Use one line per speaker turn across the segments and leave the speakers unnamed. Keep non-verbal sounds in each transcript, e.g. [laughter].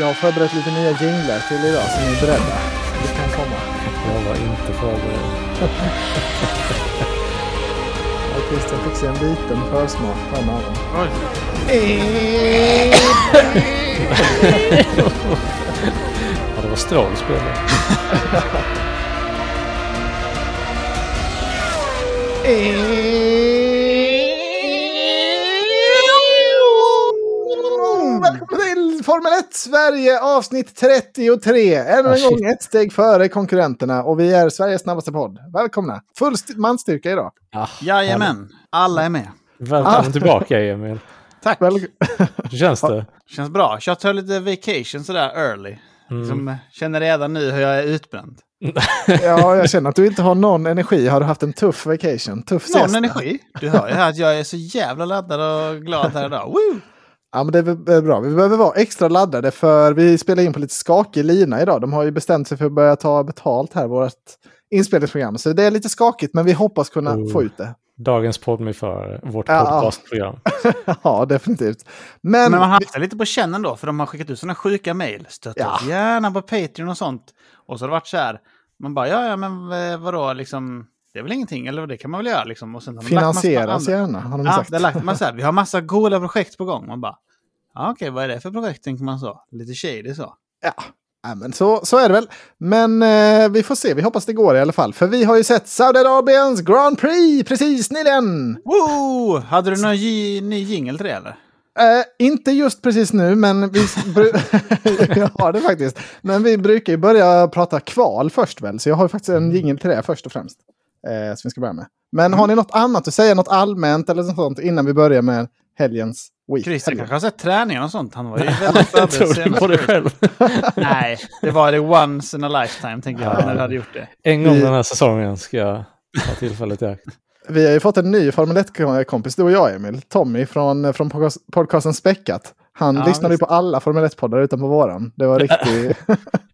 Jag har förberett lite nya jinglar till idag så ni är beredda. Det kan komma.
Jag var inte förberedd. [laughs]
Ja, Christian fick sig en liten försmak på en av dem. [laughs]
Ja, det var Strål spelade.
Formel 1 Sverige avsnitt 33. Ännu en gång
shit.
ett steg före konkurrenterna och vi är Sveriges snabbaste podd. Välkomna! Full st- manstyrka idag.
Ah,
Jajamän, alla är med.
Välkommen
Ah.
tillbaka Emil. [laughs]
Tack.
Väl-
Hur känns det? [laughs]
Känns bra. Jag tar lite vacation sådär early.
Mm.
Som känner redan nu hur jag är utbränd. [laughs]
ja, jag känner att du inte har någon energi. Har du haft en tuff vacation? Tuff
Någon
siesta?
energi. Du hör ju här att jag är så jävla laddad och glad här idag. Woo!
Ja, men det är bra. Vi behöver vara extra laddade för vi spelar in på lite skakig lina idag. De har ju bestämt sig för att börja ta betalt här, vårt inspelningsprogram. Så det är lite skakigt, men vi hoppas kunna
Oh.
få ut det.
Dagens podmi för vårt
Ja.
podcastprogram. [laughs]
ja, definitivt. Men,
Men man har haft det lite på känn då, för de har skickat ut sådana sjuka mejl. Stötta
Ja.
gärna på Patreon och sånt. Och så har det varit så här, man bara, ja, ja, men eh, vadå, liksom, det är väl ingenting, eller det kan man väl göra liksom. Och sen har
finansieras gärna, har de
Ja,
sagt.
det är lagt man så här, vi har massa goda projekt på gång. Man bara, ja okej, vad är det för projekt tänker man så? Lite shady så.
Ja, ja men så, så är det väl. Men eh, vi får se, vi hoppas det går i alla fall. För vi har ju sett Saudiarabiens Grand Prix precis nyligen.
Woo! Hade du någon ny jingle till det eller?
Eh, inte just precis nu, men vi... [laughs] jag har det faktiskt. Men vi brukar ju börja prata kval först väl, så jag har ju faktiskt en jingel till det först och främst. Eh, som vi ska börja med. Men har ni något annat att säga, något allmänt eller något sånt innan vi börjar med helgens week?
Christer kanske har sett träningen och sånt. Han var ju [laughs] väldigt
Jag tror det på
senast.
själv. [laughs]
Nej, det var det once in a lifetime tänker jag,
Ja.
när du hade gjort det.
En gång den här säsongen ska jag ta tillfället i akt.
Vi har ju fått en ny Formel 1-kompis, du och jag Emil. Tommy från, från podcast- podcasten Späckat. Han
Ja,
lyssnade ju på alla Formel 1-poddar utan på våran. Det var [laughs] riktigt,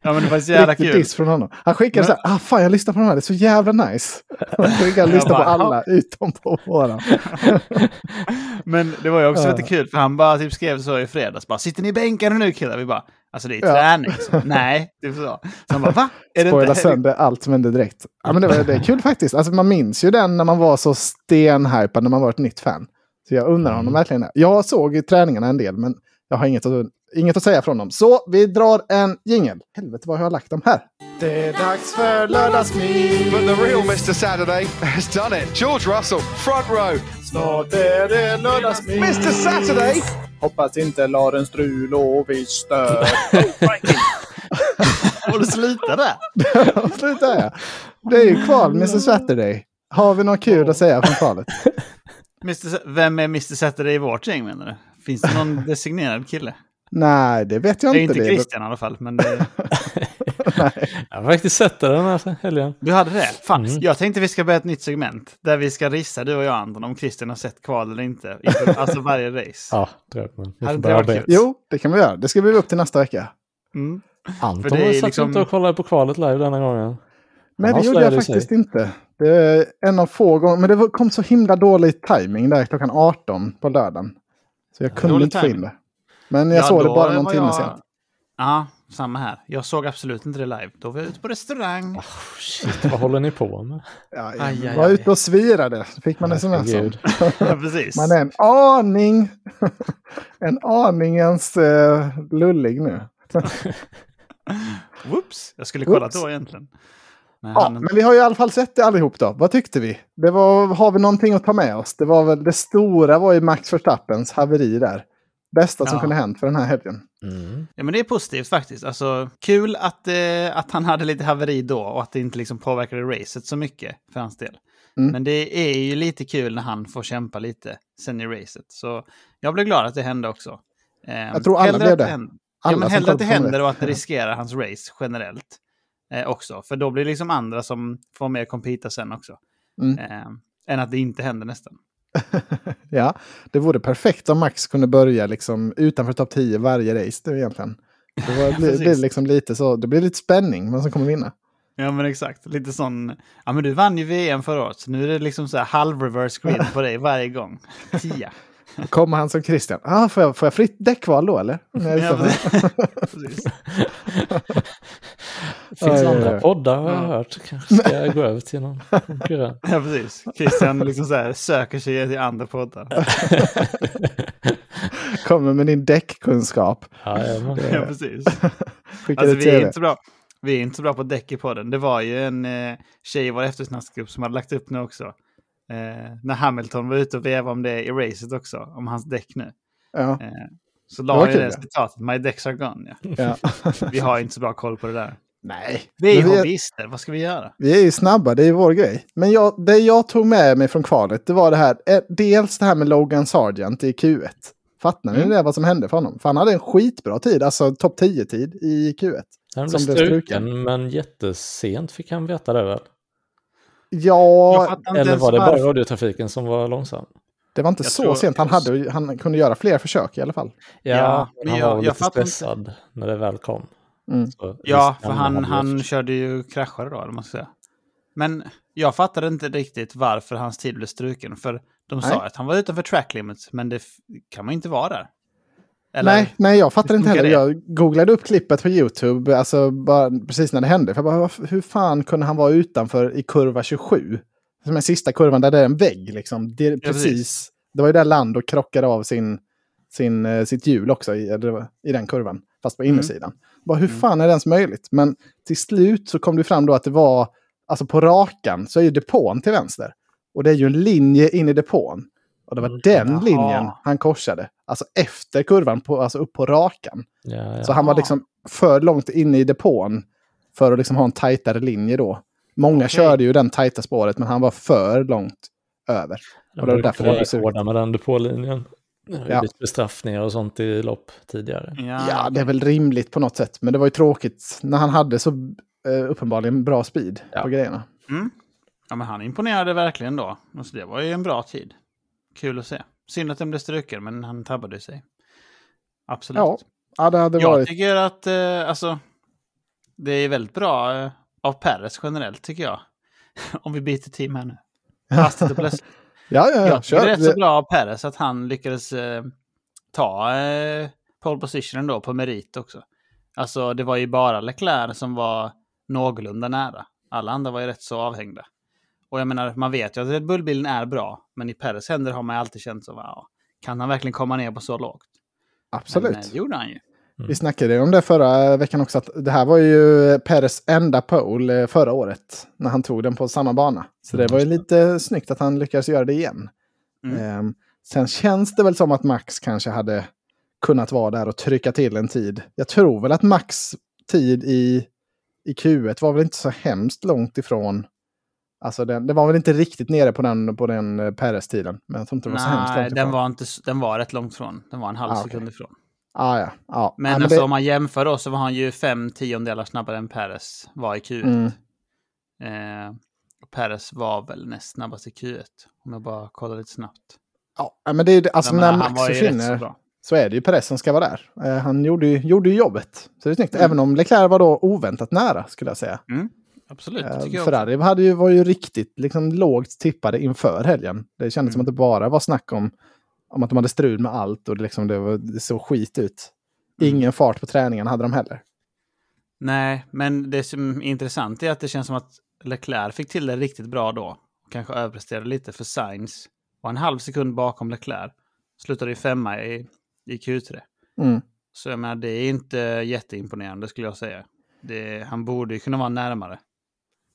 Ja men det var så jävla kul.
diss från honom. Han skickade
Men-
så här, ah fan jag lyssnar på de här, det är så jävla nice. [laughs] Han skickade lyssna på alla utom på våran. [laughs]
Men det var ju också
Ja.
lite kul för han bara typ skrev så i fredags. Bara, Sitter ni bänkade nu killar? Vi bara, alltså det är
Ja.
träning. Så, Nej, typ så. Så han bara, va? Är det
Spoila
inte...
sönder allt som hände direkt. Ja, men det, var, det är kul faktiskt. Alltså, man minns ju den när man var så stenhypad när man var ett nytt fan. Så jag undrar honom
Mm.
verkligen det. Jag såg i träningarna en del, men jag har inget att, inget att säga från dem. Så vi drar en jingel. Helvete vad jag har lagt dem här. Det är dags för lördagsmys.
But the real Mr. Saturday has done it. George Russell, front row.
Snart är det lördagsmys.
Mr. Saturday!
Hoppas inte Laren strul och vi stör.
Får du sluta där?
Sluta jag. Det är ju kval, Mr. Saturday. Har vi något kul att säga från kvalet?
Mr. Vem är Mr. Saturday i vårt gäng menar du? Finns det någon designerad kille?
Nej, det vet jag
Det är
inte.
inte
Det är-
Christian i alla fall, men det... [laughs]
Jag har faktiskt sett det den här helgen.
Du hade det? Fan,
Mm.
jag tänkte vi ska börja ett nytt segment. Där vi ska rissa, du och jag Anton, om Christian har sett kval eller inte. [laughs] Alltså varje race.
Ja, drömmen. Vi
Hade
får
inte det?
Jo, det kan vi göra. Det ska vi upp till nästa vecka.
Mm.
Anton
det är
har satt
liksom-
inte och kollade på kvalet live denna gången.
Nej, det gjorde jag
avslöjade sig.
faktiskt inte. Det är en av få gånger. Men det var- kom så himla dålig timing där klockan 18 på lördagen. Så jag kunde inte få in det. Men jag
Ja,
såg det
då
bara någon timme
jag-
sen.
Ja, samma här. Jag såg absolut inte det live. Då var jag ute på restaurang.
Oh, shit, vad håller ni på med?
Ja, jag
aj,
var
aj.
ute och svirade. Fick man om.
Herregud.
Ja, precis.
Man är en aning, [laughs] en aningens uh, lullig nu. [laughs]
Whoops! Jag skulle kollat
Whoops.
då egentligen. Men
Ja,
han,
men vi har ju i alla fall sett det allihop då. Vad tyckte vi? Det var, har vi någonting att ta med oss? Det var väl det stora var ju Max Verstappens haveri där. Bästa som
Ja.
kunde hänt för den här helgen.
Mm.
ja, men det är positivt faktiskt. Alltså, kul att, eh, att han hade lite haveri då och att det inte liksom påverkade racet så mycket för hans del.
Mm.
Men det är ju lite kul när han får kämpa lite sen i racet. Så jag blev glad att det hände också. Eh,
Jag tror alla
hellre
blev
att
det.
händer-
Alla
ja, men
som
hellre att det händer
1.
och att det riskerar hans race generellt. Eh, också. För då blir det liksom andra som får mer competa sen också.
Mm.
Eh, än att det inte händer nästan. [laughs]
Ja, det vore perfekt om Max kunde börja liksom utanför topp 10 varje race nu egentligen. [laughs] Det, det, är liksom lite så, det blir lite spänning, vem som kommer vinna.
Ja men exakt, lite sån, ja men du vann ju VM förra året, så nu är det liksom så här halv reverse grid på dig varje gång. [laughs] Tia.
Kommer han som Christian. Ah, får, jag, får jag fritt däckval då eller?
Ja, precis.
Det finns
oj,
andra
oj.
poddar har jag
Ja.
hört. Kanske ska jag gå över till någon konkurrent. [laughs]
ja, precis. Christian liksom så här, söker sig till andra poddar. [laughs]
Kommer med din däckkunskap.
Jajamän.
Ja, precis. [laughs] Alltså vi är inte så bra. Vi är inte så bra på däck i podden. Det var ju en eh, tjej i vår eftersnacksgrupp som hade lagt upp nu också. Eh, när Hamilton var ute och vevade om det i racet också, om hans däck nu.
Ja,
Eh, så la
kul,
det
ja.
citatet, My decks are gone. Ja.
ja.
Vi har inte så bra koll på det där.
Nej.
Vi är
vi är-
hobbyister, vad ska vi göra?
Vi är ju snabba, det är ju vår grej. Men jag, det jag tog med mig från kvalet, det var det här. eh, Dels det här med Logan Sargent i Q1. Fattar ni
Mm.
det, vad som hände för honom? För han hade en skitbra tid, alltså topp 10-tid i Q1.
Han blev struken, men jättesent fick han veta det väl?
Ja,
Eller var det bara radiotrafiken som var långsam?
det var inte
Jag
så
tror-
sent. Han, hade, ju- han kunde göra fler försök i alla fall.
Ja,
Ja,
men han
jag-
var
jag
lite
fattar inte.
stressad när det väl kom.
Mm.
Ja, för han, han körde ju kraschade då, eller man ska säga. Men jag fattade inte riktigt varför hans tid blev struken. För de sa
Nej.
att han var utanför track limits, men det kan man inte vara där. Eller?
Nej, nej, jag fattar inte heller.
det?
Jag googlade upp klippet på YouTube, alltså bara precis när det hände. För bara, hur fan kunde han vara utanför i kurva 27? Som är sista kurvan där det är en vägg liksom. Det, precis.
precis.
Det var ju där Lando krockade av sin, sin, eh, sitt hjul också i, i den kurvan. Fast på
Mm.
innersidan. Bara, hur fan är det ens möjligt? Men till slut så kom det fram då att det var, alltså på rakan så är ju depån till vänster. Och det är ju en linje in i depån. Och det var
Mm,
den
jaha.
linjen han korsade. Alltså efter kurvan, på, alltså upp på rakan.
Ja.
Så han var liksom för långt inne i depån för att liksom ha en tajtare linje då. Många
Okej.
körde ju den tajta spåret men han var för långt över.
De
och det var därför det blev så-
med den depålinjen. Det har
Ja.
blivit bestraffningar och sånt i lopp tidigare.
Ja,
Ja, det är väl rimligt på något sätt. Men det var ju tråkigt när han hade så eh, uppenbarligen bra speed
Ja.
på grejerna.
Mm. ja, men han imponerade verkligen då. Alltså, det var ju en bra tid. Kul att se. Synd att den blev struken, men han tabbade sig. Absolut.
Ja, ja det hade
Jag
varit...
tycker att eh, alltså, det är väldigt bra eh, av Perez generellt, tycker jag. [laughs] Om vi byter team här nu. Hastigt och plötsligt.
Ja, ja, ja.
Jag tycker det är rätt så bra av Perez att han lyckades eh, ta eh, pole positionen då på merit också. Alltså det var ju bara Leclerc som var någorlunda nära. Alla andra var ju rätt så avhängda. Och jag menar, man vet ju att Red Bull-bilen är bra, men i Perez händer har man ju alltid känt så, wow, kan han verkligen komma ner på så lågt?
Absolut.
Men, eh, det gjorde han ju.
Vi snackade om det förra veckan också, att det här var ju Peres enda pole eh, förra året. När han tog den på samma bana. Så det
Mm,
var ju lite snyggt att han lyckades göra det igen.
Mm.
Ehm, sen känns det väl som att Max kanske hade kunnat vara där och trycka till en tid. Jag tror väl att Max tid i, i Q1 var väl inte så hemskt långt ifrån. Alltså den, det var väl inte riktigt nere på den, på den eh, Peres-tiden. Men jag tror inte det var så hemskt långt
den
ifrån.
var, inte, den var rätt långt ifrån. Den var en halv
Ah,
sekund ifrån.
Ah, ja, ja.
Men,
ja,
alltså,
det-
om man jämför då så var han ju fem tiondelar snabbare än Perez var i Q1.
Mm.
Eh, Perez var väl näst snabbast i Q1. Om jag bara kollar lite snabbt.
Ja, men det är, alltså
Jag menar,
när
han
Max
så
försvinner
bra.
så är det ju Perez som ska vara där. Eh, han gjorde ju, gjorde ju jobbet. Så det är snyggt.
Mm.
Även om Leclerc var då oväntat nära skulle jag säga.
Absolut, det
Eh,
tycker jag också.
Ferrari hade ju, var ju riktigt liksom, lågt tippade inför helgen. Det kändes som
Mm.
att det bara var snack om, om att de hade strul med allt och det, liksom, det, var, det såg skit ut.
Mm.
Ingen fart på träningen hade de heller.
Nej, men det som är intressant är att det känns som att Leclerc fick till det riktigt bra då. Kanske överpresterade lite för Sainz. Var en halv sekund bakom Leclerc. Slutade i femma i, i Q3.
Mm.
Så jag menar, det är inte jätteimponerande skulle jag säga. Det, han borde ju kunna vara närmare.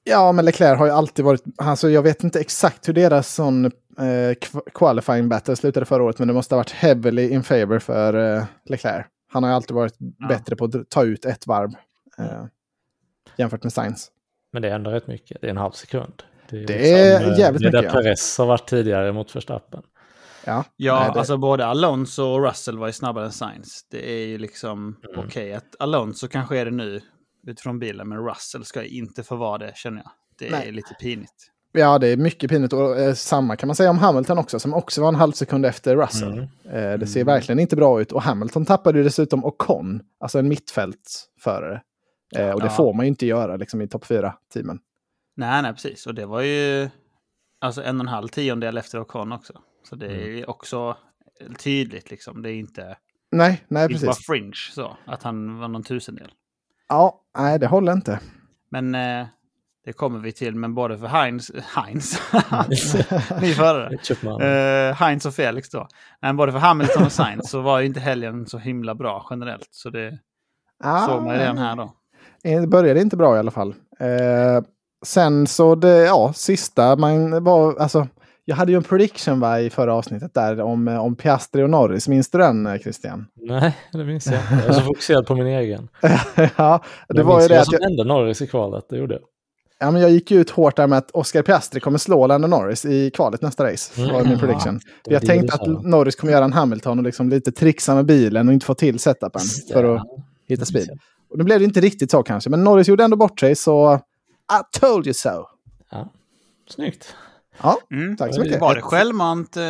Ja, men Leclerc har ju alltid varit... Alltså, jag vet inte exakt hur deras sån eh, qualifying battle slutade förra året, men det måste ha varit heavily in favor för eh, Leclerc. Han har ju alltid varit
Ja.
bättre på att ta ut ett varv eh, jämfört med Sainz.
Men det är ändå rätt mycket. Det är en halv sekund. är,
Det är
eh,
jävligt
det är
mycket,
där
ja.
Perez har varit tidigare mot Verstappen.
Ja,
Ja,
Nej, det-
alltså både Alonso och Russell var ju snabbare än Sainz. Det är ju liksom
Mm.
okej att Alonso kanske är det nu utifrån bilen, men Russell ska inte få vara det känner jag. Det är
Nej.
lite pinigt.
Ja, det är mycket pinigt. Och eh, samma kan man säga om Hamilton också, som också var en halv sekund efter Russell.
Mm.
Eh, det ser
Mm.
verkligen inte bra ut. Och Hamilton tappade ju dessutom Ocon, alltså en mittfältsförare. Eh, och det
Ja.
får man ju inte göra liksom, i topp 4-teamen.
Nej, nej, precis. Och det var ju alltså en och en halv tiondel efter Ocon också. Så det är
Mm.
också tydligt liksom. Det är inte,
Nej, nej precis.
fringe så, att han var någon tusendel.
Ja, nej det håller inte.
Men eh, det kommer vi till, men både för Heinz, [laughs] Heinz, [laughs] ny förare, eh, Heinz och Felix då. Men både för Hamilton och Sainz så var ju inte helgen så himla bra generellt. Så det
Ah,
såg man ju redan här då.
Det började inte bra i alla fall. Eh, sen så det, ja, sista man var, alltså, jag hade ju en prediction va, i förra avsnittet där om, eh, om Piastri och Norris. Minns du den eh, Christian?
Nej, det minns jag inte. Jag är så [laughs] fokuserad på min egen.
ja, det
Jag
var ju det
vad
att
som
jag,
hände Norris i kvalet, det gjorde jag.
Ja, men jag gick ut hårt där med att Oscar Piastri kommer slå Lando Norris i kvalet nästa race. Det var min
Mm.
prediction.
Det
För jag
det
tänkte att. Norris kommer göra en Hamilton och liksom lite trixa med bilen och inte få till setupen för att hitta speed. Och nu blev det inte riktigt så kanske, men Norris gjorde ändå bort sig så I told you so.
Ja. Snyggt.
Ja,
Mm.
tack så mycket.
Var det självmant? Eh...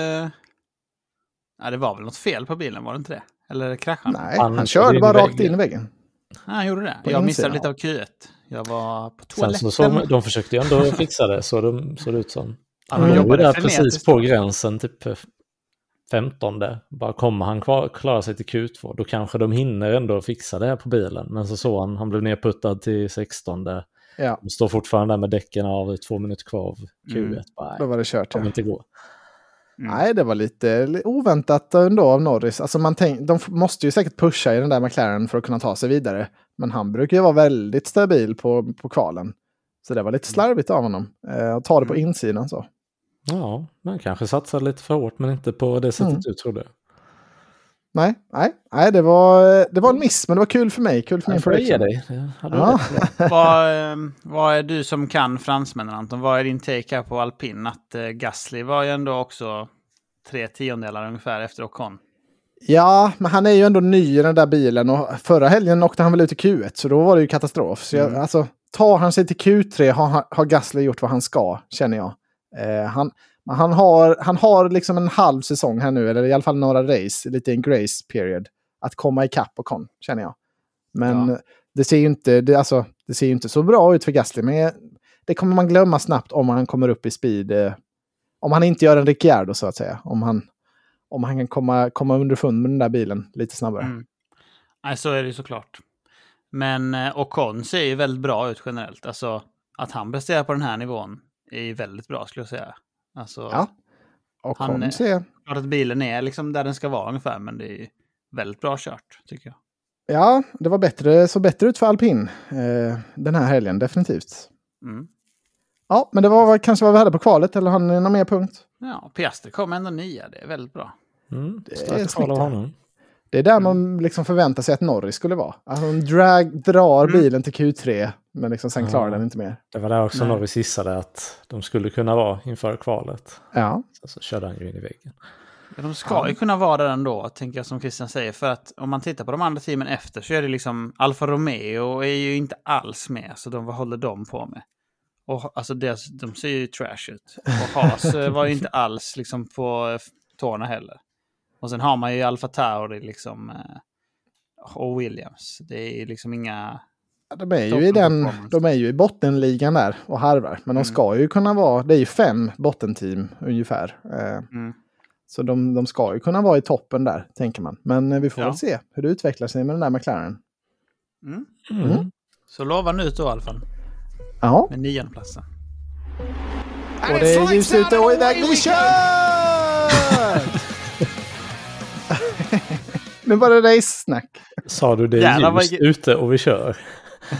Ja, det var väl något fel på bilen, var det inte det? Eller kraschade han?
Nej,
Han
han
körde
bara rakt in i väggen.
Ja, han gjorde det.
På
Jag missade
insidan.
lite av Q1. Jag var på
Sen
toaletten.
så, så de försökte ju ändå [laughs] fixa det, så de såg det ut som.
Ja, de jobbade
där precis på gränsen, typ 15. Bara kommer han kvar, klara sig till Q2, då kanske de hinner ändå fixa det här på bilen. Men så såg han, han blev nerputtad till 16.
Ja,
De står fortfarande där med däcken av två minuter kvar av Q1.
Mm.
Bara,
då var det kört. Ja.
inte gå.
Mm.
Nej, det var lite li- oväntat ändå av Norris. Alltså man tänk, de måste ju säkert pusha i den där McLaren för att kunna ta sig vidare. Men han brukar ju vara väldigt stabil på, på kvalen. Så det var lite slarvigt av honom. Eh, att ta det på
Mm.
insidan så.
Ja, man kanske satsade lite för hårt, men inte på det sättet
Mm.
du trodde.
Nej, nej, nej det, var, det var en miss, men det var kul för mig. Kul för min
Jag
prediction.
dig.
Ja. [laughs]
vad, eh, vad är du som kan fransmännen Anton? Vad är din take här på alpin? Att eh, Gasly var ju ändå också tre tiondelar ungefär efter Ocon.
Ja, men han är ju ändå ny i den där bilen och förra helgen åkte han väl ut i Q1 så då var det ju katastrof. Så jag,
Mm.
alltså, tar han sig till Q3 har, har Gasly gjort vad han ska, känner jag. Eh, han, han, har, han har liksom en halv säsong här nu, eller i alla fall några race, lite en grace period, att komma ikapp och kon, känner jag. Men
Ja.
det, ser ju inte, det, alltså, det ser inte så bra ut för Gasly, men det kommer man glömma snabbt om han kommer upp i speed. Eh, om han inte gör en Ricciardo så att säga. Om han, om han kan komma, komma underfund med den där bilen lite snabbare.
Mm. Nej, så är det såklart. Men eh, Ocon ser ju väldigt bra ut generellt. Alltså att han presterar på den här nivån är ju väldigt bra skulle jag säga. Alltså,
Ja. Och
Han är-
ser,
klart att bilen är liksom där den ska vara ungefär, men det är väldigt bra kört tycker jag.
ja, det var bättre, så bättre ut för alpin eh, den här helgen, definitivt.
Mm.
Ja, men det var kanske vad vi hade på kvalet, eller har ni någon mer punkt?
Ja, Piastri kom ändå nia, det är väldigt bra.
Mm,
är
starkt
snyggt,
av honom.
Det är där man liksom förväntar sig att Norris skulle vara. Att hon drag, drar
Mm.
bilen till Q3, men liksom sen klarar
Ja.
den inte mer.
Det var där också
Nej.
Norris gissade att de skulle kunna vara inför kvalet.
Ja,
Sen så körde han ju in i väggen.
De ska ju kunna vara där ändå, tänker jag som Christian säger. För att om man tittar på de andra teamen efter så är det liksom Alfa Romeo är ju inte alls med. Så de, vad håller de på med? Och alltså deras, de ser ju trash ut. Och Haas eh, var ju inte alls liksom på eh, tårna heller. Och sen har man ju Alfa Tauri liksom. eh, Och Williams. Det är ju liksom inga...
de är ju i den, de är ju i bottenligan där och harvar. Men de
Mm.
ska ju kunna vara, det är ju fem bottenteam ungefär. Eh,
Mm.
Så de, de ska ju kunna vara i toppen där, tänker man. Men eh, vi får
Ja.
väl se hur det utvecklar sig med den där McLaren.
Mm.
Mm.
Så lovar nu då i alla fall.
Ja,
Med niondeplatsen.
och det är ljus ute och iväg vi kör! Nu var det race-snack.
Sa du det
Jävlar,
är
vad-
ljust ute och vi kör?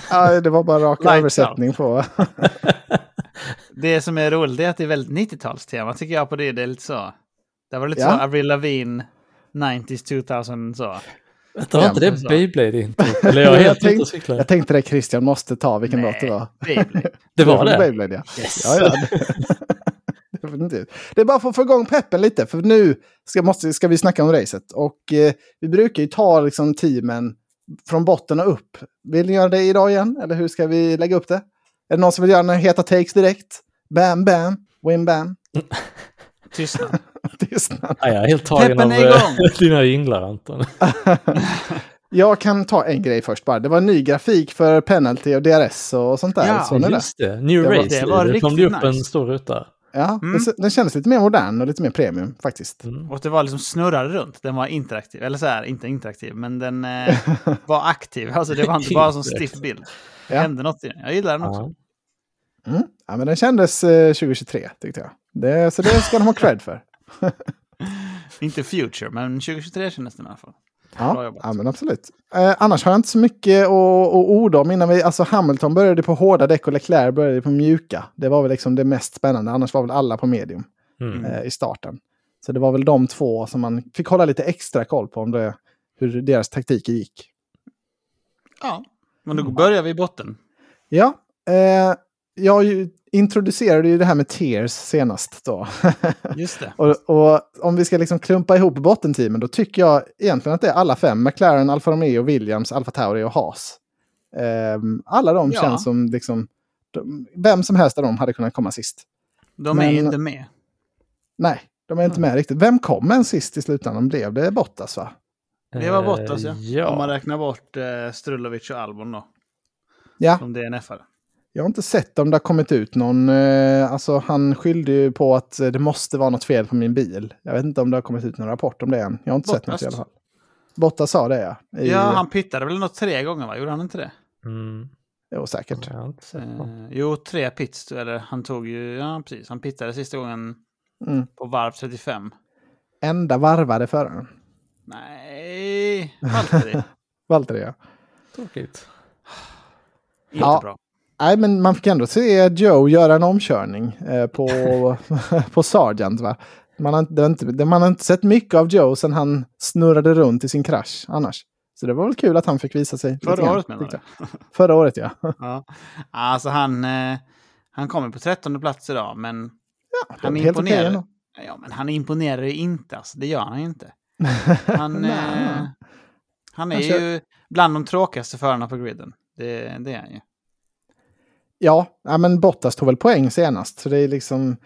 Ja, det var bara rak översättning på... [laughs]
Det som är roligt är att det är väldigt 90-talstema tycker jag på det. Det är lite så. Det var lite
Ja.
så Avril Lavigne, 90s, 2000 så.
Vänta, var inte det
så.
Beyblade inte? Eller jag [laughs]
Jag tänkte-. Jag tänkte det Christian måste ta vilken låt det var.
Beyblade.
Det var det?
Beyblade, ja.
Yes.
Ja, ja. [laughs] Definitivt. Det är bara för att få igång peppen lite, för nu ska, måste, ska vi snacka om racet. Och eh, vi brukar ju ta liksom, teamen från botten och upp. Vill ni göra det idag igen, eller hur ska vi lägga upp det? Är det någon som vill göra några heta takes direkt? Bam, bam, win, bam. [laughs]
Tystnad. [laughs]
Tystnad.
Ja, jag är helt tagen
Peppen
av eh,
igång. [laughs]
dina jinglar Anton.
Jag kan ta en grej först bara. Det var en ny grafik för penalty och DRS och sånt där.
Ja,
det?
Just det, New
Det var-
Race.
det
Det,
var
det kom upp en
nice.
stor ruta.
Ja,
Mm.
den, den kändes lite mer modern och lite mer premium faktiskt.
Mm.
Och det var liksom snurrade runt. Den var interaktiv. Eller så här, inte interaktiv, men den eh, [laughs] var aktiv. Alltså det var inte bara som stiff bild. Det
Ja.
hände något i den. Jag gillar den också.
Ja.
Mm. Ja, men den kändes eh, 2023 tyckte jag. Det, så det ska de ha cred för. [laughs]
Inte future, men 2023 kändes den i alla fall.
Ja, ja men absolut. Eh, annars har jag inte så mycket att, orda om innan vi... Alltså Hamilton började på hårda däck och Leclerc började på mjuka. Det var väl liksom det mest spännande. Annars var väl alla på medium
Mm.
eh, i starten. Så det var väl de två som man fick hålla lite extra koll på om det, hur deras taktiker gick.
Ja, men då börjar vi i botten.
Ja, eh, jag ju introducerade ju det här med tears senast då. [laughs]
Just det.
och, och om vi ska liksom klumpa ihop bottenteamen då tycker jag egentligen att det är alla fem. McLaren, Alfa Romeo, Williams, Alfa Tauri och Haas. Ehm, alla de
Ja.
känns som liksom... De, vem som helst av dem hade kunnat komma sist.
De är
Men-
inte med.
Nej, de är inte med riktigt. Vem kom en sist i slutändan? Blev det Bottas va?
Det var Bottas, ja.
Eh, ja.
Om man räknar bort eh, Strulovic och Albon då.
Ja,
Som DNF-are.
Jag har inte sett om det har kommit ut någon... Eh, alltså han skyllde ju på att eh, det måste vara något fel på min bil. Jag vet inte om det har kommit ut någon rapport om det än. Jag har inte sett något i alla fall. Bottas sa det ja. I,
Ja, han pittade väl något tre gånger, va? Gjorde han inte det?
Mm.
Jo, säkert.
Jag har inte sett.
Eh, jo, tre pits. Eller han tog ju... Ja, precis. Han pittade sista gången
Mm.
på varv 35.
Enda varvade föraren.
Nej, Valtteri. [laughs]
Valtteri ja.
Tråkigt.
Inte
Ja.
bra.
Nej, men man fick ändå se Joe göra en omkörning eh, på, [laughs] på Sargent. Va? Man, har inte, man har inte sett mycket av Joe sedan han snurrade runt i sin krasch annars. Så det var väl kul att han fick visa sig.
Förra året menar du?
Förra året ja. [laughs]
Ja. Alltså han... Eh, han kommer på 13 plats idag, men han
Helt okej
imponerar.
ändå.
ja, men han imponerar ju inte. Alltså, det gör han ju inte. [laughs] Han, eh, han är
Han
ju bland de tråkigaste förarna på griden. Det, det är han ju.
Ja, ja, men Bottas tog väl poäng senast. Så det är liksom...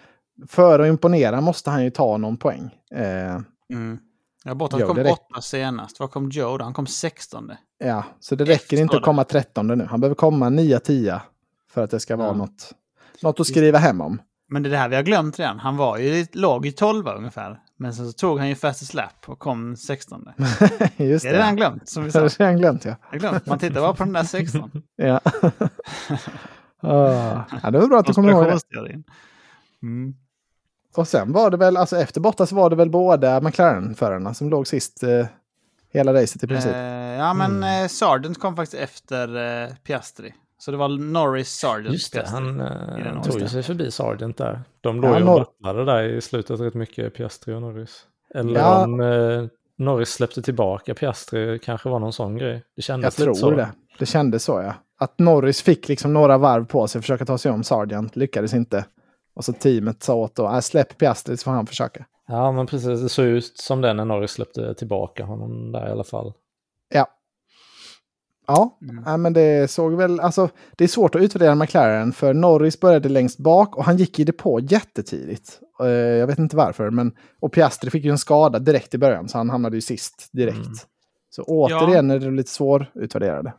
För att imponera måste han ju ta någon poäng. Eh,
Mm. Ja, Bottas kom
det
åtta senast. Vad kom Joe då? Han kom 16.
ja, så det räcker inte
Efter
att komma 13 nu. Han behöver komma 9-10 för att det ska vara
Ja.
något, något att skriva hem om.
Men det är det här vi har glömt redan. Han var ju, låg i 12 ungefär. Men sen så tog han ju fastest lap och kom 16. [laughs]
Just
Det är
det.
redan glömt, som vi [laughs]
Det
sa.
har jag redan glömt ja.
Glömt. Man tittar bara på den där 16. [laughs]
Ja. Ah, ja, det var bra att du kommer ihåg det.
Mm.
Och sen var det väl, alltså efter Bottas var det väl båda McLaren-förarna som låg sist eh, hela racet i princip.
Eh, ja, men eh, Sargent kom faktiskt efter eh, Piastri. Så det var Norris, Sargent,
Just det,
Piastri.
han eh, tog ju sig förbi Sargent där. De låg
Ja,
ju och battlade där i slutet rätt mycket, Piastri och Norris. Eller
Ja.
om eh, Norris släppte tillbaka Piastri, kanske var någon sån grej. Det
Jag
kändes
tror
lite så.
det. Det kändes så ja. Att Norris fick liksom några varv på sig att försöka ta sig om Sargent, lyckades inte. Och så teamet sa åt då, äh, släpp Piastri så får han försöka.
Ja, men precis. Det såg ut som det när Norris släppte tillbaka honom där i alla fall.
Ja. Ja,
Mm.
nej, men det såg väl, alltså det är svårt att utvärdera McLaren för Norris började längst bak och han gick i depå jättetidigt. Eh, jag vet inte varför, men och Piastri fick ju en skada direkt i början så han hamnade ju sist direkt.
Mm.
Så återigen är det lite svårutvärderade.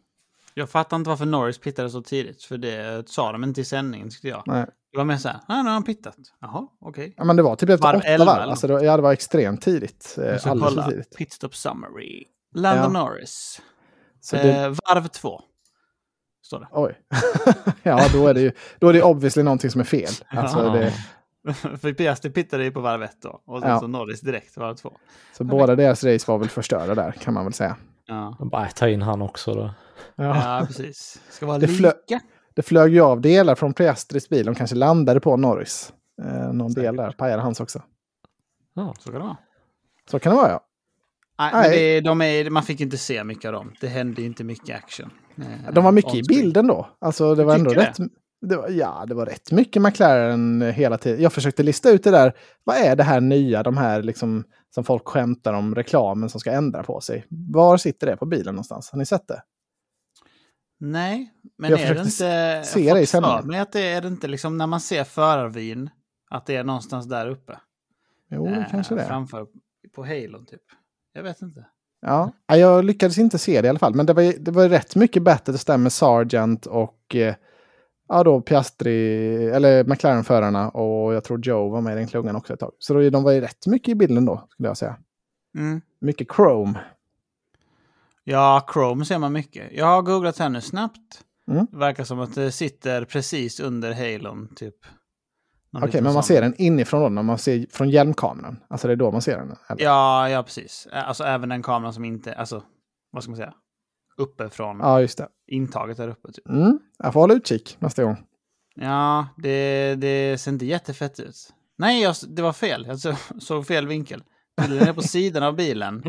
Jag fattar inte varför Norris pittade så tidigt. För det sa de inte i sändningen tyckte jag.
Nej.
Det var mer så här, nej nu har han pittat. Jaha, okej.
Ja, men det var typ efter
Varv
åtta
11
varv. Alltså, det, ja, det var extremt tidigt. Eh, alldeles för
kolla,
tidigt.
pitstop summary. Landon Norris.
Så det,
Eh, varv två. Står det.
Oj. [laughs] ja, då är det ju då är det obviously någonting som är fel. Alltså,
Ja.
det, [laughs]
För Piastri pittade ju på varv ett då. Och sen
Ja.
så Norris direkt varv två.
så båda deras race var väl förstörda där, kan man väl säga.
Ja,
Bara ta in han också då.
Ja.
ja precis. Ska vara
Det
lika.
flö- Det flög ju av delar från Piastris bil. De kanske landade på Norris. Eh, någon del där pajade hans också.
Ja.
Så kan det vara.
Så kan det vara ja.
Nej,
Nej.
Det, de är, man fick inte se mycket av dem. Det hände inte mycket action. Eh,
De var mycket i
on-screen.
bilden då. Alltså det var ändå
det?
rätt. Det var, ja, det var rätt mycket McLaren hela tiden. Jag försökte lista ut det där. Vad är det här nya, de här liksom som folk skämtar om, reklamen som ska ändra på sig. Var sitter det på bilen någonstans? Har ni sett det?
Nej, men
Jag
är det inte...
se
jag
det
för mig att det är det inte liksom när man ser förarvin. Att det är någonstans där uppe.
Jo,
Eh,
kanske det.
Framför på Halon typ. Jag vet inte.
Ja, Ja, jag lyckades inte se det i alla fall. Men det var, det var rätt mycket bättre det där med Sargent och eh, ja, då Piastri, eller McLaren-förarna och jag tror Joe var med i den klungan också ett tag. Så då, de var ju rätt mycket i bilden då, skulle jag säga.
Mm.
Mycket Chrome.
Ja, Chrome ser man mycket. Jag har googlat här nu snabbt.
Mm.
Det verkar som att det sitter precis under halon, typ.
Okej,
liten
men man ser den inifrån då, när man ser från hjälmkameran. Alltså det är då man ser den? Eller?
Ja, ja, precis. Alltså även den kameran som inte, alltså, vad ska man säga? Uppe från
Ja, just det.
intaget där uppe. Typ.
Mm. Jag får hålla utkik nästa gång.
Ja, det, det ser inte jättefett ut. Nej, jag, det var fel. Jag så, såg fel vinkel. Den är på [laughs] sidan av bilen.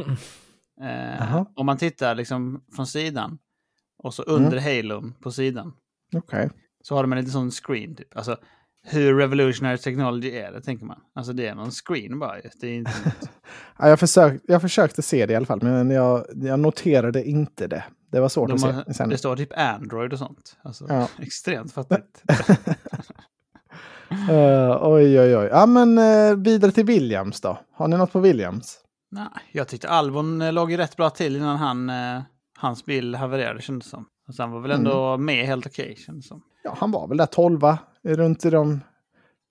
Eh, om man tittar liksom från sidan och så
Mm.
under halon på sidan
Okej.
så har de en liten sån screen. Typ. Alltså, hur revolutionary technology är det, tänker man. Alltså det är någon screen bara. Det är inte... [laughs]
Ja, jag, försök, jag försökte se det i alla fall, men jag, jag noterade inte det. Det var svårt
de
att
har,
se sen.
det står typ Android och sånt. Alltså,
Ja. [laughs]
Extremt fattigt. [laughs]
Eh, oj, oj, oj. Ja, men uh, vidare till Williams då. Har ni något på Williams?
Nej, jag tyckte Albon eh, låg ju rätt bra till innan han, eh, hans bil havererade kändes som. Alltså, han var väl ändå
Mm.
med helt okej kändes det som.
Ja, han var väl där tolva, runt i de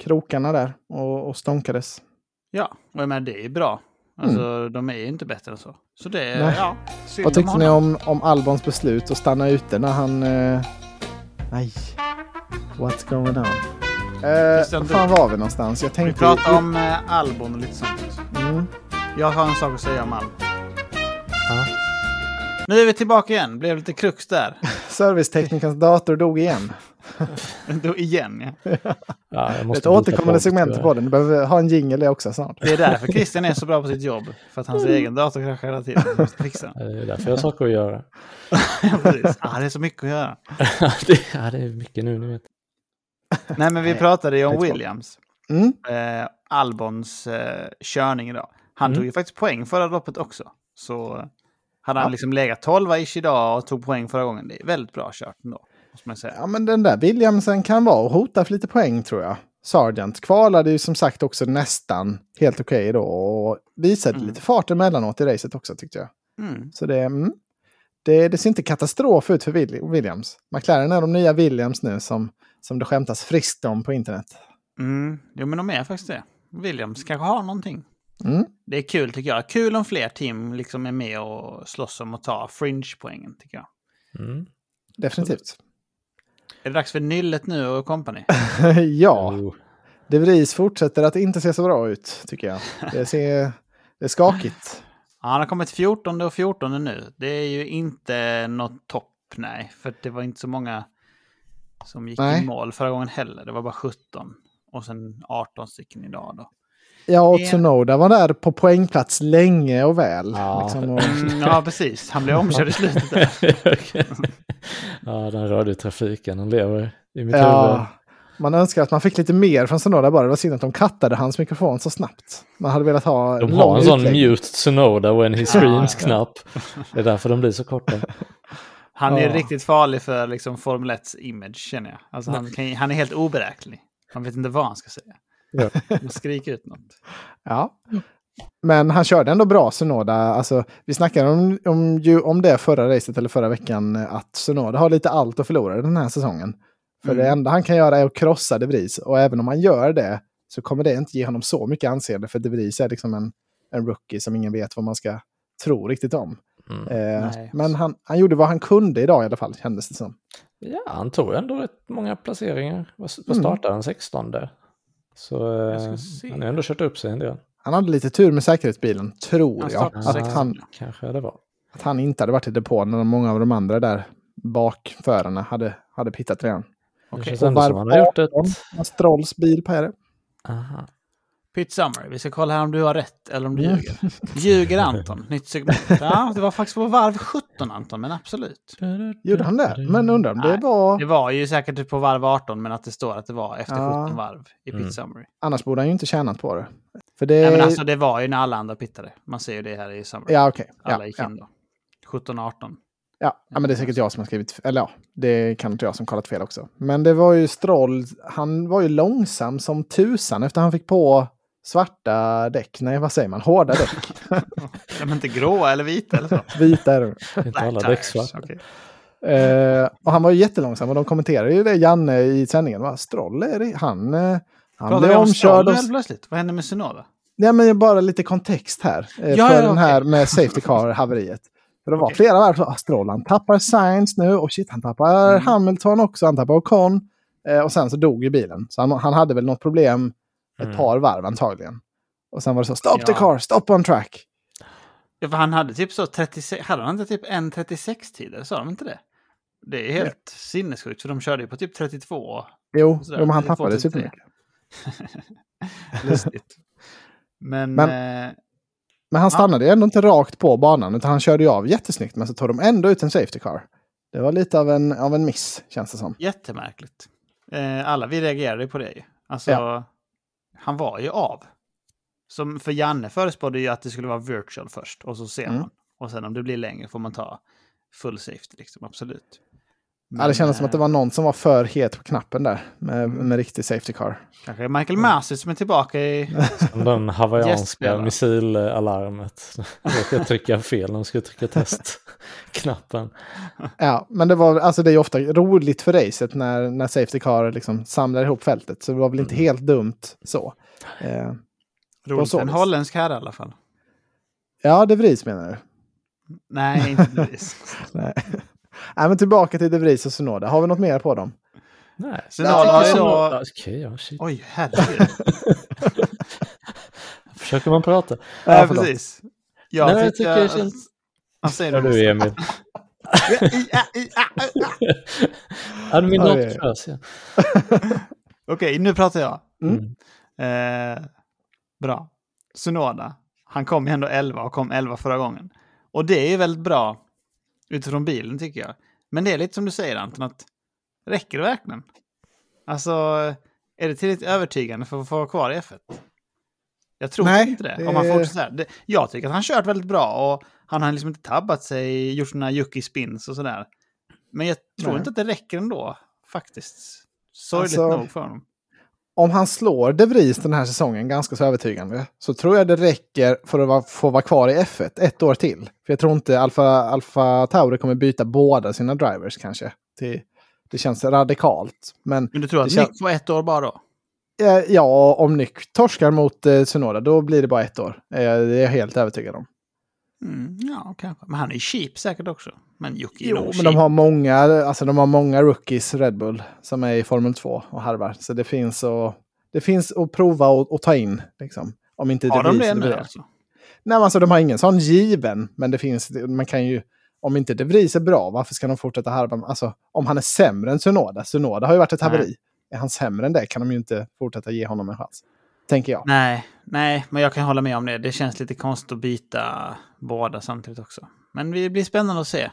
krokarna där och, och stånkades.
Ja, och jag menar det är bra. Alltså de är ju inte bättre än så. Så det är, ja.
Vad tyckte ni om, om Albons beslut att stanna ute när han... eh, nej. What's going on? Eh, var fan var vi någonstans? Jag
Vi
tänkte...
pratar om eh, Albon och lite sånt.
Mm.
Jag har en sak att säga om Albon.
Ja.
Nu är vi tillbaka igen. Blev lite krux där. [laughs]
Serviceteknikerns dator dog igen. [laughs]
Då igen ja.
Ja, jag
Ett återkommande segment på den. Du behöver ha en jingle det också snart.
Det är därför Christian är så bra på sitt jobb. För att hans egen dator kraschar hela tiden. Måste fixa.
Det är därför jag har saker att göra. [laughs]
Ja, precis. Ah, det är så mycket att göra.
det, ja, det är mycket nu, ni vet.
Nej, men vi pratade ju om. Williams.
Mm.
Eh, Albons eh, körning idag. Han
Mm.
tog ju faktiskt poäng förra loppet också. Så hade han
Ja.
liksom legat 12 ish idag och tog poäng förra gången. Det är väldigt bra kört ändå.
Ja, men den där Williamsen kan vara och hota för lite poäng tror jag. Sargent kvalade ju som sagt också nästan helt okej då och visade
Mm.
lite fart emellanåt i racet också tyckte jag.
Mm.
Så det, mm, det, det ser inte katastrof ut för Will- Williams. McLaren är de nya Williams nu som, som det skämtas friskt om på internet.
Mm. Jo, men de är faktiskt det. Williams kanske har någonting.
Mm.
Det är kul tycker jag. Kul om fler team liksom är med och slåss om att ta fringe-poängen tycker jag.
Mm.
Definitivt.
Är det dags för Nyllet nu och company? [laughs]
ja,
Oh.
De Vries fortsätter att inte se så bra ut tycker jag. Det, ser, det är skakigt. [laughs]
Ja, han har kommit 14 och 14 nu. Det är ju inte något topp, nej. För det var inte så många som gick
Nej.
i mål förra gången heller. Det var bara 17. Och sen 18 stycken idag då.
Ja, och
Det-
Tsunoda var där på poängplats länge och väl.
Ja.
Liksom, och,
Mm, ja, precis. Han blev omkörd i slutet där. [laughs]
ja, den radiotrafiken, den lever i mitt
ja,
huvud.
man önskar att man fick lite mer från Tsunoda bara. Det var synd att de kattade hans mikrofon så snabbt. Man hade velat ha
De har en sån mute Tsunoda when he screams-knapp. Det är därför de blir så korta.
Han är
Ja.
riktigt farlig för liksom Formel 1 image känner jag. Alltså, han, kan, han är helt oberäknelig. Man vet inte vad han ska säga.
Ja. [laughs]
Man skriker ut något.
Ja. Men han körde ändå bra Tsunoda. Alltså, vi snackade om, om, ju, om det förra racet eller förra veckan. Att Tsunoda har lite allt att förlora den här säsongen. För
Mm.
det enda han kan göra är att krossa De Vries. Och även om han gör det så kommer det inte ge honom så mycket anseende. För De Vries är liksom en, en rookie som ingen vet vad man ska tro riktigt om.
Mm.
Eh, men han, han gjorde vad han kunde idag i alla fall, kändes det som.
Ja, han tog ändå rätt många placeringar. Vad vad
Mm.
startade han? 16 Så eh, han har ändå kört upp sig en del.
Han hade lite tur med säkerhetsbilen, tror
Han
jag. Att
16.
han,
Kanske det var.
att han inte hade varit i depån när många av de andra där bakförarna hade, hade pittat redan.
Det
Okej.
känns
Och
ändå som han har gjort ett...
18, Strolls bil på det.
Aha.
Pit Summary. Vi ska kolla här om du har rätt eller om du
Mm.
ljuger. Ljuger Anton? Nytt segment. [laughs] Ja, det var faktiskt på varv 17 Anton, men absolut.
Gjorde han det? Men undrar om det
Nej,
var...
Det var ju säkert typ på varv 18, men att det står att det var efter
Ja.
17 varv i Pit
Mm.
Annars borde han ju inte tjänat på det. För det...
Nej, men alltså det var ju när alla andra pittade. Man ser ju det här i Summary.
Ja, okej.
alla
Ja,
gick
ja,
in då. 17 18.
ja. ja, men det är säkert jag som har skrivit... Eller ja, det kan inte jag som kollat fel också. Men det var ju Stroll... Han var ju långsam som tusan efter han fick på svarta däck. Nej, vad säger man? Hårda däck. [laughs]
De är inte gråa eller vita eller så.
Vita är det. [laughs]
Inte alla däck svarta.
okej.
Eh, och han var ju jättelångsam och de kommenterade ju det, Janne, i sändningen. Va? Stroll, är det, han, eh, han blev
om
omkörd.
Helt plötsligt? Vad hände med Sunoda?
ja, men bara lite kontext här. Eh,
Ja,
för
ja,
den här med Safety Car-haveriet. För det var
Okej.
flera varv ah, Stroll, han tappar Sainz nu och shit, han tappar
Mm.
Hamilton också, han tappar Ocon. Och sen så dog ju bilen. Så han, han hade väl något problem ett
Mm.
par varv antagligen. Och sen var det så, stop the
Ja.
car, stop on track.
Ja, för han hade typ så 36, hade han inte typ en 36 tider? Sa de inte det? Det är helt sinnessjukt för de körde ju på typ 32.
Jo,
Sådär,
men han
32,
tappade
33.
supermycket. [laughs]
Lustigt. Men,
Men-
eh,
Men han stannade ju ändå inte rakt på banan, utan han körde ju av jättesnyggt, men så tog de ändå ut en Safety Car. Det var lite av en, av en miss, känns det som.
jättemärkligt. Eh, alla vi reagerade ju på det ju. Alltså,
Ja.
Han var ju av. Som för Janne förespådde ju att det skulle vara virtual först och så ser
Mm.
man. Och sen om det blir längre får man ta full safety liksom, absolut.
Ja, det
Men,
kändes som att det
eh,
var någon som var för het på knappen där, med,
Mm.
med riktig Safety Car.
Kanske Michael Masi som är tillbaka i...
Som den hawaiianska
Gästspelare.
missilalarmet. Jag råkade trycka fel när jag skulle trycka testknappen.
Ja, men det var, alltså det är ju ofta roligt för racet när, när Safety Car liksom samlar ihop fältet, så det var väl inte helt dumt så. Eh,
Roligt
så
för en holländsk herre i alla fall.
ja, De Vries menar du?
Nej, inte precis. [laughs]
Nej. Nej, men tillbaka till De Vries och Sunoda. Har vi något mer på dem?
Nej.
Sen
Ja,
har då...
Okej, ja, shit.
Oj, herregud. [laughs]
Försöker man prata?
Ja,
förlåt.
precis. Jag
Nej, jag
tycker...
tycker det känns-
Vad säger du?
du Emil? [laughs]
Oj.
frös ja. [laughs]
Okej, nu pratar jag.
Mm.
Eh, bra. Sunoda. Han kom ju ändå 11 och kom 11 förra gången. Och det är ju väldigt bra utifrån bilen tycker jag. Men det är lite som du säger Anton, att räcker det verkligen? Alltså, är det tillräckligt övertygande för att få vara kvar i F1? Jag tror
Nej,
inte det.
det-
Om man fortsätter. Det, jag tycker att han kört väldigt bra och han har liksom inte tabbat sig, gjort sådana yucky spins och sådär. Men jag tror
Nej.
inte att det räcker ändå, faktiskt. Sorgligt
Alltså-
nog för honom.
Om han slår De Vries den här säsongen ganska så övertygande så tror jag det räcker för att få vara kvar i F1 ett år till. För jag tror inte Alfa, Alfa Tauri kommer byta båda sina drivers kanske. Till, det känns radikalt. Men
Men du tror att
det kän-
Nick får ett år bara då?
eh, ja, om Nick torskar mot eh, Tsunoda då blir det bara ett år. Eh, det är jag helt övertygad om.
Mm, ja, kanske. Men han är cheap säkert också. Men är
Jo, men
cheap.
de har många, alltså de har många rookies Red Bull som är i Formel 2 och harvar. Så det finns att, det finns att prova och, och ta in. Liksom. Om inte
Har
De
de det nu alltså?
Nej, alltså de har ingen sån given, men det finns, man kan ju, om inte De Vries är bra, varför ska de fortsätta harva? Alltså, om han är sämre än Sunoda, Sunoda har ju varit ett
Nej.
haveri. Är han sämre än det kan de ju inte fortsätta ge honom en chans. Tänker jag.
Nej, nej, men jag kan hålla med om det. Det känns lite konstigt att byta båda samtidigt också. Men det blir spännande att se,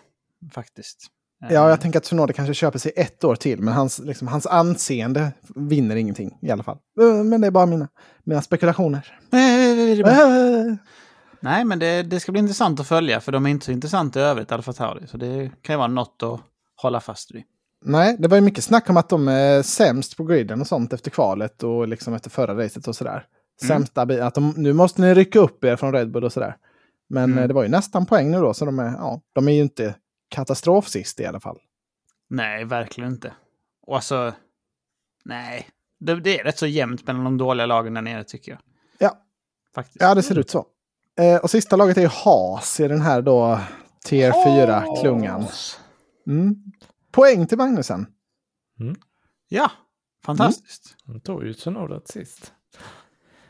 faktiskt. Eh,
Ja, jag tänker att Sunoda kanske köper sig ett år till, men hans, liksom, hans anseende vinner ingenting i alla fall. Eh, Men det är bara mina, mina spekulationer. Eh,
Nej, men det, det ska bli intressant att följa, för de är inte så intressanta i övrigt, Alfa Tauri. Så det kan ju vara något att hålla fast vid.
Nej, det var ju mycket snack om att de är sämst på griden och sånt efter kvalet och liksom efter förra racet och sådär.
Mm.
Sämsta bi- att de, nu måste ni rycka upp er från Red Bull och sådär. Men
Mm.
eh, det var ju nästan poäng nu då, så de är, ja, de är ju inte katastrofsist i alla fall.
Nej, verkligen inte. Och alltså, nej. Det, det är rätt så jämnt mellan de dåliga lagen där nere, tycker jag.
Ja.
Faktiskt.
Ja, det ser ut så. Eh, och sista laget är ju Haas i den här då tier 4-klungan. Mm. Poäng till Magnusen.
Ja, fantastiskt.
Han tog ju Tsunoda sist.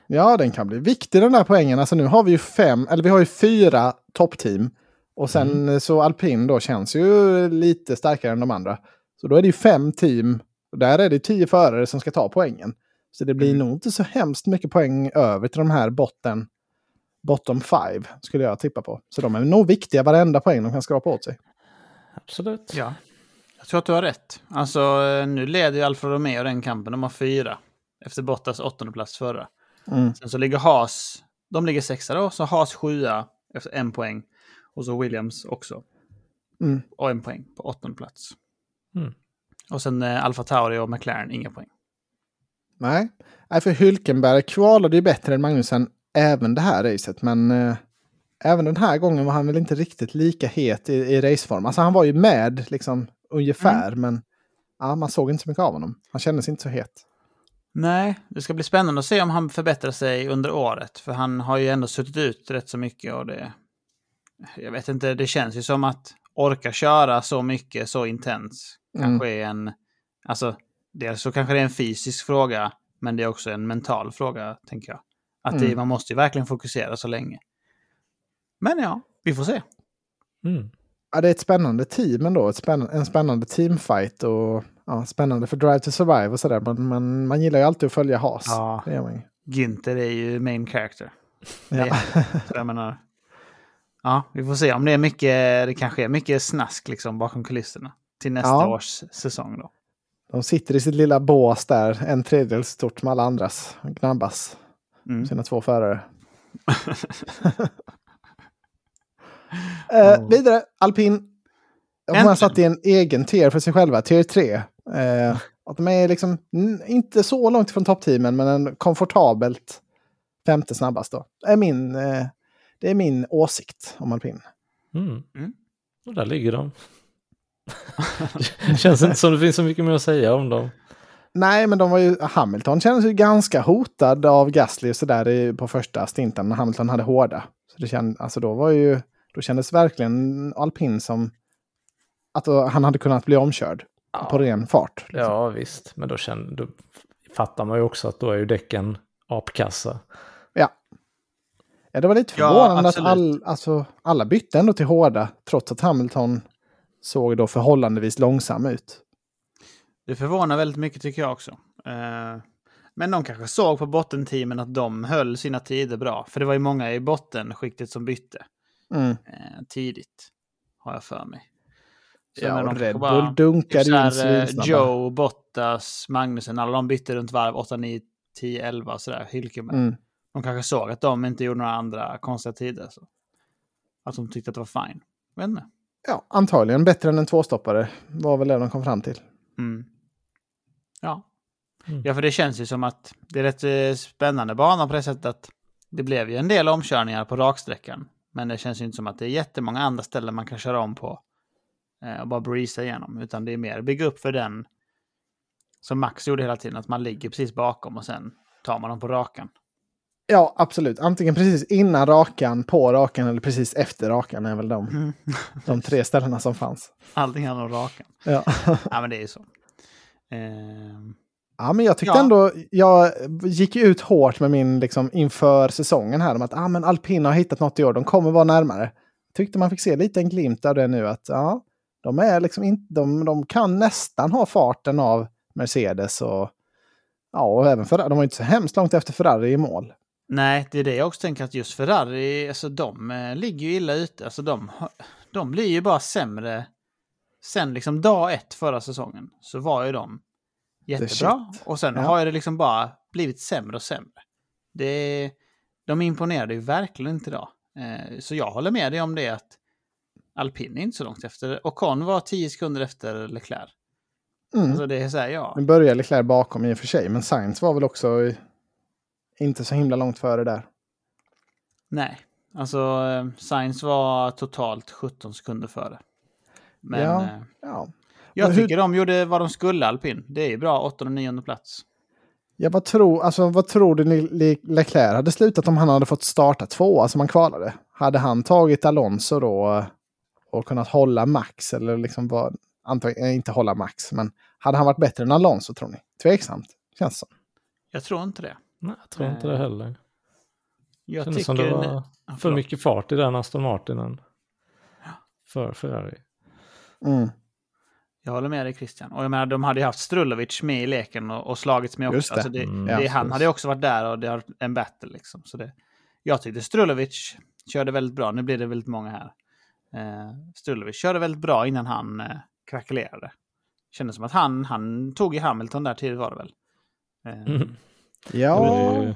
Ja, den kan bli viktig den där poängen. Alltså nu har vi ju fem, eller vi har ju fyra toppteam. Och sen eh, så alpin då känns ju lite starkare än de andra. Så då är det ju fem team. Och där är det tio förare som ska ta poängen. Så det blir
Mm.
nog inte så hemskt mycket poäng över till de här botten, bottom five skulle jag tippa på. Så de är nog viktiga varenda poäng de kan skrapa åt sig.
Absolut.
Ja. Jag tror att du har rätt. Alltså, eh, nu leder ju Alfa Romeo den kampen. De har fyra. Efter Bottas åttonde plats förra.
Mm.
Sen så ligger Haas, de ligger sexa då, så Haas sjua efter en poäng. Och så Williams också.
Mm.
Och en poäng på åttonde plats.
Mm.
Och sen eh, Alfa Tauri och McLaren, inga poäng.
Nej. Nej, för Hülkenberg kvalade ju bättre än Magnusen även det här racet. Men eh, även den här gången var han väl inte riktigt lika het i, i raceform. Alltså han var ju med liksom ungefär,
Mm.
men ja, man såg inte så mycket av honom. Han kändes inte så het.
Nej, det ska bli spännande att se om han förbättrar sig under året. För han har ju ändå suttit ut rätt så mycket och det... Jag vet inte, det känns ju som att orka köra så mycket, så intens, kanske är en... Alltså, dels så kanske det är en fysisk fråga, men det är också en mental fråga, tänker jag. Att det,
Mm.
man måste ju verkligen fokusera så länge. Men ja, vi får se.
Mm.
Ja, det är ett spännande team ändå. Ett spänn en spännande teamfight och ja, spännande för Drive to Survive och sådär. Men man, man gillar ju alltid att följa Haas.
Ja. Günther är ju main character.
Ja. [laughs]
Jag menar, ja, vi får se om det är mycket, det kanske är mycket snask liksom bakom kulisserna till nästa
Ja.
års säsong då.
De sitter i sitt lilla bås där, en tredjedel stort med alla andras. och Gnabbas.
Mm.
Sina två förare. [laughs] eh, vidare, alpin. De har
Äntligen.
satt i en egen tier för sig själva, tier 3. Eh, att de är liksom inte så långt från toppteamen, men en komfortabelt femte snabbast då. Är min, eh, det är min åsikt om alpin.
Mm.
Mm.
Och där ligger de. det [laughs] känns inte som det finns så mycket mer att säga om dem.
Nej, men de var ju, Hamilton kändes ju ganska hotad av Gasly och sådär på första stinten när Hamilton hade hårda. Så det känd, alltså då var ju, då kändes verkligen alpin som att då, han hade kunnat bli omkörd på ren fart. Liksom.
Ja, visst. Men då, känner, då fattar man ju också att då är ju däcken apkassa.
Ja. ja, det var lite
Ja,
förvånande att
absolut.
all, alltså, alla bytte ändå till hårda, trots att Hamilton såg då förhållandevis långsam ut.
Det förvånar väldigt mycket tycker jag också. Eh, men de kanske såg på bottenteamen att de höll sina tider bra. För det var ju många i bottenskiktet som bytte
Mm.
eh, tidigt, har jag för mig. Så
Ja,
men
och Red
bara-
Bull dunkade
Typ
in
eh,
svinsnabba.
Joe, Bottas, Magnusen, alla de bytte runt varv 8, 9, 10, 11 sådär. Hylkeberg.
Mm.
De kanske såg att de inte gjorde några andra konstiga tider. Så. Att de tyckte att det var fine. Vet inte.
Ja, antagligen bättre än en tvåstoppare var väl det de kom fram till.
Mm. Ja.
Mm.
ja, för det känns ju som att det är rätt eh, spännande bana på det sättet att det blev ju en del omkörningar på raksträckan. Men det känns ju inte som att det är jättemånga andra ställen man kan köra om på eh, och bara breeza igenom. Utan det är mer bygga upp för den som Max gjorde hela tiden, att man ligger precis bakom och sen tar man dem på rakan.
Ja, absolut. Antingen precis innan rakan, på rakan eller precis efter rakan är väl de,
Mm. [laughs]
de tre ställena som fanns.
Allting handlar om rakan.
Ja.
Ja, men det är ju så. Ehm,
ja, men jag tyckte
Ja.
ändå, jag gick ut hårt med min, liksom inför säsongen här, om att ah, men alpina har hittat något i år, de kommer vara närmare. Tyckte man fick se lite en glimt av det nu, att ja, de är liksom inte, de, de kan nästan ha farten av Mercedes och ja, och även Ferrari. De var inte så hemskt långt efter Ferrari i mål.
Nej, det är det jag också tänker att just Ferrari, alltså de eh, ligger ju illa ute. Alltså de, de blir ju bara sämre. Sen liksom dag ett förra säsongen så var ju de jättebra. Och sen
Ja.
har det liksom bara blivit sämre och sämre. Det, de imponerade ju verkligen inte idag. Eh, så jag håller med dig om det att alpin är inte så långt efter. Och Con var 10 sekunder efter Leclerc.
Mm.
Alltså det är så här, ja.
Nu börjar Leclerc bakom i och för sig, men Sainz var väl också inte så himla långt före där.
Nej, alltså eh, Sainz var totalt 17 sekunder före. Men
Ja.
eh,
Ja.
Jag
hur-
tycker de gjorde vad de skulle alpin. Det är bra, 8 och 9 plats.
Ja, vad, tror, alltså, vad tror du Le- Leclerc hade slutat om han hade fått starta två, alltså man kvalade? Hade han tagit Alonso då eh, och kunnat hålla Max? Eller liksom var, antagligen inte hålla Max, men hade han varit bättre än Alonso tror ni? Tveksamt, känns som.
Jag tror inte det.
Nej, jag tror inte det heller.
Jag
Kändes
tycker...
som det var
Ja,
för mycket fart i den Aston Martinen. För Ferrari.
Mm.
Jag håller med dig Christian. Och jag menar, de hade ju haft Strulovic med i leken och, och slagits med också.
Just det.
Alltså det,
Mm,
det,
ja,
han hade ju också varit där och det har en battle liksom. Så det, jag tyckte Strulovic körde väldigt bra. Nu blir det väldigt många här. Eh, Strulovic körde väldigt bra innan han eh, krackelerade. Kändes som att han, han tog i Hamilton där tidigt var det väl. Eh,
Mm.
Ja,
Det-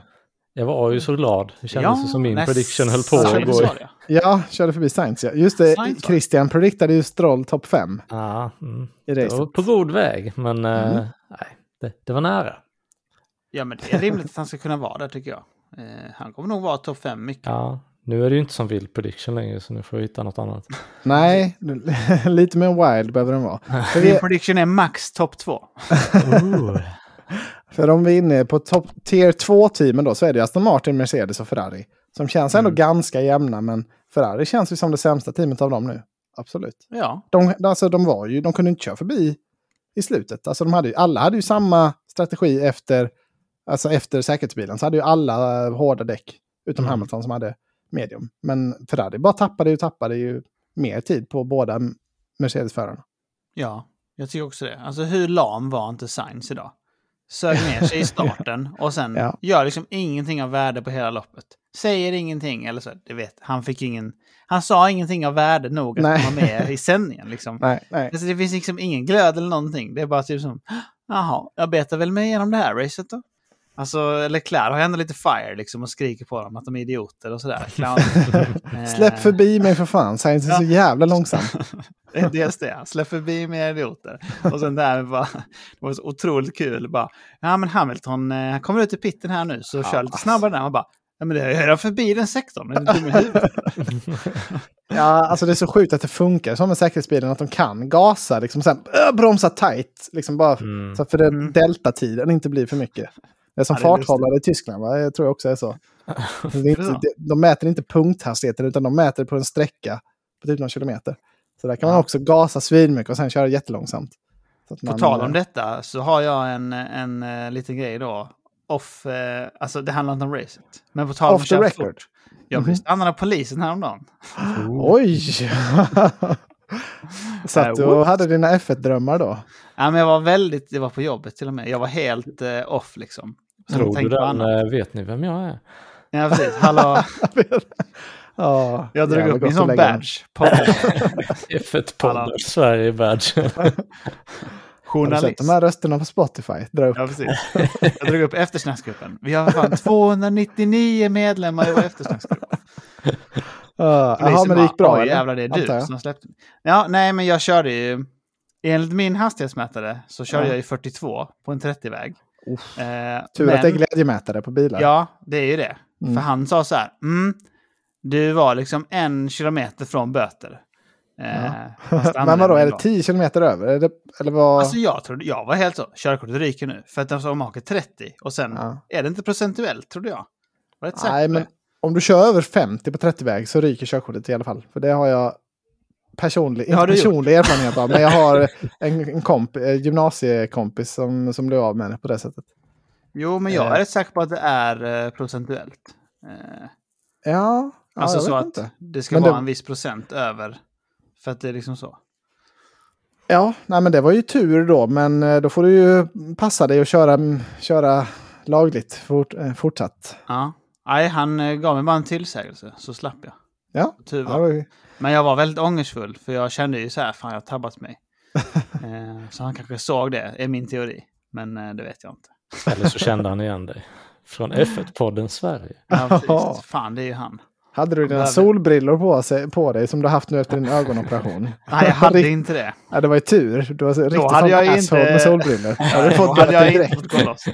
Jag var ju så glad. Det kändes ju som min prediction höll på att gå.
det.
ja, körde förbi Sainz ja. Just det,
va?
Christian prediktade ju Stroll topp 5
Ja, mm.
i
Det var på god väg, men eh,
Mm.
nej, det, det var nära.
Ja, men det är rimligt att han ska kunna vara där tycker jag. Eh, han kommer nog vara topp fem mycket.
Ja, Nu är det ju inte som vild prediction längre så nu får jag hitta något annat.
Nej, [laughs] lite mer wild behöver den vara. [laughs] För,
Min
vi,
prediction är max topp två.
För om vi är inne på top, tier 2-teamen då så är det Aston Martin, Mercedes och Ferrari. Som känns ändå
Mm.
ganska jämna, men Ferrari känns ju som det sämsta teamet av dem nu. Absolut.
Ja,
De, alltså, de, var ju, de kunde inte köra förbi i slutet. Alltså, de hade ju, alla hade ju samma strategi efter, alltså, efter säkerhetsbilen. Så hade ju alla eh, hårda däck, utom
Mm.
Hamilton som hade medium. Men Ferrari bara tappade och tappade ju mer tid på båda Mercedes-förarna.
ja, jag tycker också det. Alltså hur lam var inte Sainz idag? Sög ner sig i [laughs] starten och sen
Ja.
gör liksom ingenting av värde på hela loppet. Säger ingenting, eller så, det vet, han fick ingen... Han sa ingenting av värde nog att
Nej.
vara med i sändningen liksom. [laughs]
Nej, nej.
Alltså, det finns liksom ingen glöd eller någonting. Det är bara typ som, jaha, jag betar väl mig igenom det här racet då. Alltså, Leclerc har ju ändå lite fire liksom och skriker på dem att de är idioter och sådär. [laughs]
Släpp förbi mig för fan, Sainz är så
Ja.
jävla långsam.
Det [laughs] är dels det. Släpp förbi mig idioter. Och sen med bara, det var så otroligt kul. Bara, ja men Hamilton eh, han kommer ut i pitten här nu så kör lite snabbare där. Man bara, ja men det är jag förbi den sektorn. Är du dum i huvudet? [laughs]
Ja, alltså det är så sjukt att det funkar som med säkerhetsbilen, att de kan gasa, liksom sen äh, bromsa tight, liksom bara
Mm.
så för den
Mm.
deltatiden inte blir för mycket. Det är som
Ja,
farthållare i Tyskland, va? jag tror också är så. [laughs] Det är inte,
Ja.
de mäter inte punkthastigheten, utan de mäter på en sträcka på typ några kilometer. Så där kan man också gasa svinmycket och sen köra jättelångsamt. Så att
På
man,
tal om
eh,
detta så har jag en, en, eh, liten grej då. Off, eh, alltså det handlar inte om racet. Men på tal om
Off
att köra
record.
fort. Jag blev stannad av polisen häromdagen. [laughs]
Oj! [laughs] Satt du
Eh,
och
whoops.
hade dina F1-drömmar då?
Ja, men jag var väldigt, det var på jobbet till och med. Jag var helt eh, off liksom. Så jag
Tror du den, vet ni vem jag är?
Ja, precis. Hallå, [laughs]
ja,
jag drog upp min
den.
badge. På
F1
Alla.
poddar Sverige badge. [laughs]
Har du sett
journalist.
de här rösterna på Spotify? Dra upp.
Ja, precis. Jag drog upp eftersnacksgruppen. Vi har fan [laughs] 299 medlemmar i vår eftersnacksgrupp. [laughs]
Ja, Jaha,
Polisen
men det gick bra
Oj,
eller?
jävlar, det är du som släppte. Ja, nej, men jag körde ju... Enligt min hastighetsmätare så körde
Ja.
jag ju 42 på en 30-väg.
Uff.
Eh,
Tur
men,
att det är glädjemätare på bilar.
Ja, det är ju det.
Mm.
För han sa så här, mm, du var liksom en kilometer från böter. Eh, fast [laughs]
men vadå, är det
användning
10 kilometer över? Det, eller vad?
Alltså jag trodde, jag var helt så, körkortet ryker nu. För att man åker 30 och sen
Ja.
är det inte procentuellt, trodde jag. Var rätt
Nej, men om du kör över 50 på 30-väg så ryker körkortet i alla fall. För det har jag personlig, inte
gjort.
personlig erfarenhet av, men jag har en, en komp, eh, gymnasiekompis som, som blev av med det på det sättet.
Jo, men jag
eh.
är rätt säker på att det är procentuellt.
Ja, ja
alltså
jag
så att
inte.
det ska
Men
vara
det-
en viss procent över. För att det är liksom så.
Ja, nej, men det var ju tur då, men eh, då får du ju passa dig och köra, köra lagligt fort, eh, fortsatt.
Ja. Nej, han eh, gav mig bara en tillsägelse, så slapp jag.
Ja,
Tur
ja,
var.
ju-
Men jag var väldigt ångersfull, för jag kände ju så här, fan jag har tabbat mig. [laughs] eh, så han kanske såg det, är min teori. Men eh, det vet jag inte.
Eller så kände han igen dig. Från F1-podden Sverige.
Ja, precis. [laughs] Fan, det är ju han.
Hade du dina solbrillor på, sig, på dig som du haft nu efter din ögonoperation? [laughs]
Nej, jag hade inte det.
Ja, det var ju tur. Du var riktigt
hade
sån
jag inte-
med solbrillor. [laughs]
Nej,
fått
då hade jag
böter
inte
direkt.
fått gå loss.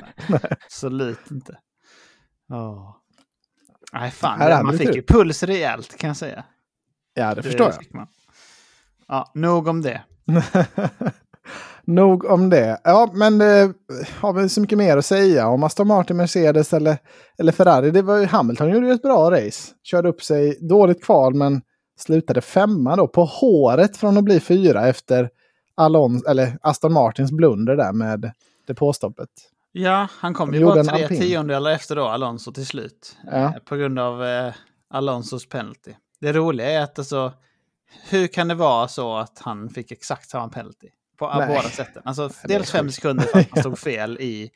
Absolut inte. Åh. Nej, fan.
Nej, det hade
man fick
tur.
ju puls rejält kan jag säga.
Ja, det förstår jag.
man. Ja, nog om det. [laughs]
Nog om det. Ja, men eh, har vi så mycket mer att säga om Aston Martin, Mercedes eller, eller Ferrari? Det var ju, Hamilton gjorde ju ett bra race. Körde upp sig, dåligt kval, men slutade femma då på håret från att bli fyra efter Alons, eller Aston Martins blunder där med depåstoppet.
Ja, han kom ju bara tre tiondelar efter då, Alonso till slut.
Ja.
Eh, på grund av eh, Alonsos penalty. Det roliga är att alltså, hur kan det vara så att han fick exakt samma penalty? På
Nej.
båda sätten. Alltså, dels fem sekunder för att han [laughs] stod fel i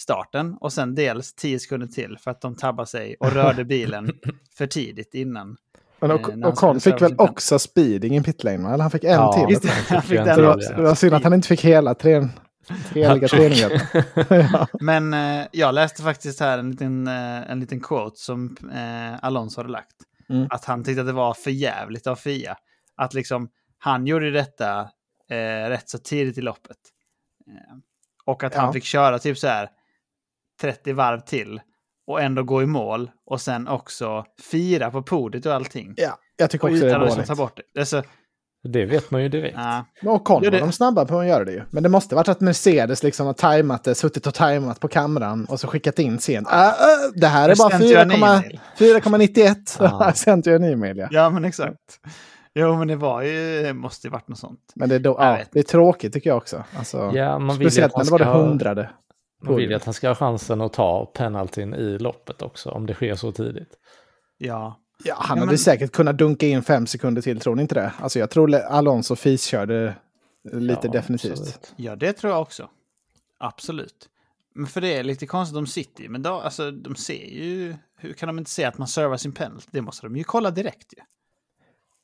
starten och sen dels tio sekunder till för att de tabbade sig [laughs] och rörde bilen för tidigt innan.
Men
Eh,
och,
han
och Con fick väl också speeding i pitlane? Eller han fick en
Ja,
till.
Det, han fick
en
den
Så det, var, det var synd att han inte fick hela tre, treningen. [laughs] ja.
Men eh, jag läste faktiskt här en liten, eh, en liten quote som eh, Alonso hade lagt.
Mm.
Att han tyckte att det var för jävligt av Fia. Att liksom, han gjorde detta eh, rätt så tidigt i loppet. Eh, och att
Ja.
han fick köra typ så här 30 varv till. och ändå gå i mål och sen också fira på podiet och allting.
Ja, jag tycker
Och
också det är
liksom
dåligt.
ta bort det. Alltså,
Det vet man ju direkt.
ja.
Men Ocon
Ja, det-
de snabba på att göra det ju. Men det måste varit att Mercedes liksom har tajmat det, suttit och tajmat på kameran och så skickat in sent. Äh, äh, det här är
Jag
bara
sent you an
4,-
email.
4,91.
Ja. [laughs]
Jag sänt ju en e-mail ja.
ja, men exakt. Jo, men det var ju, det måste ju varit något sånt.
Men det är, då, ja, det är tråkigt tycker jag också. Alltså,
Ja, man vill ju
speciellt
att
när
han
det var det hundrade.
Man vill ju att han ska ha chansen att ta penaltyn i loppet också, om det sker så tidigt.
Ja.
Ja, han
Ja,
hade
men-
säkert kunnat dunka in fem sekunder till, tror ni inte det? Alltså jag tror Alonso fiskörde lite
Ja,
definitivt.
absolut.
ja, det tror jag också. Absolut. Men för det är lite konstigt, de sitter ju, men då, alltså, de ser ju... Hur kan de inte se att man servar sin penalty? Det måste de ju kolla direkt ju.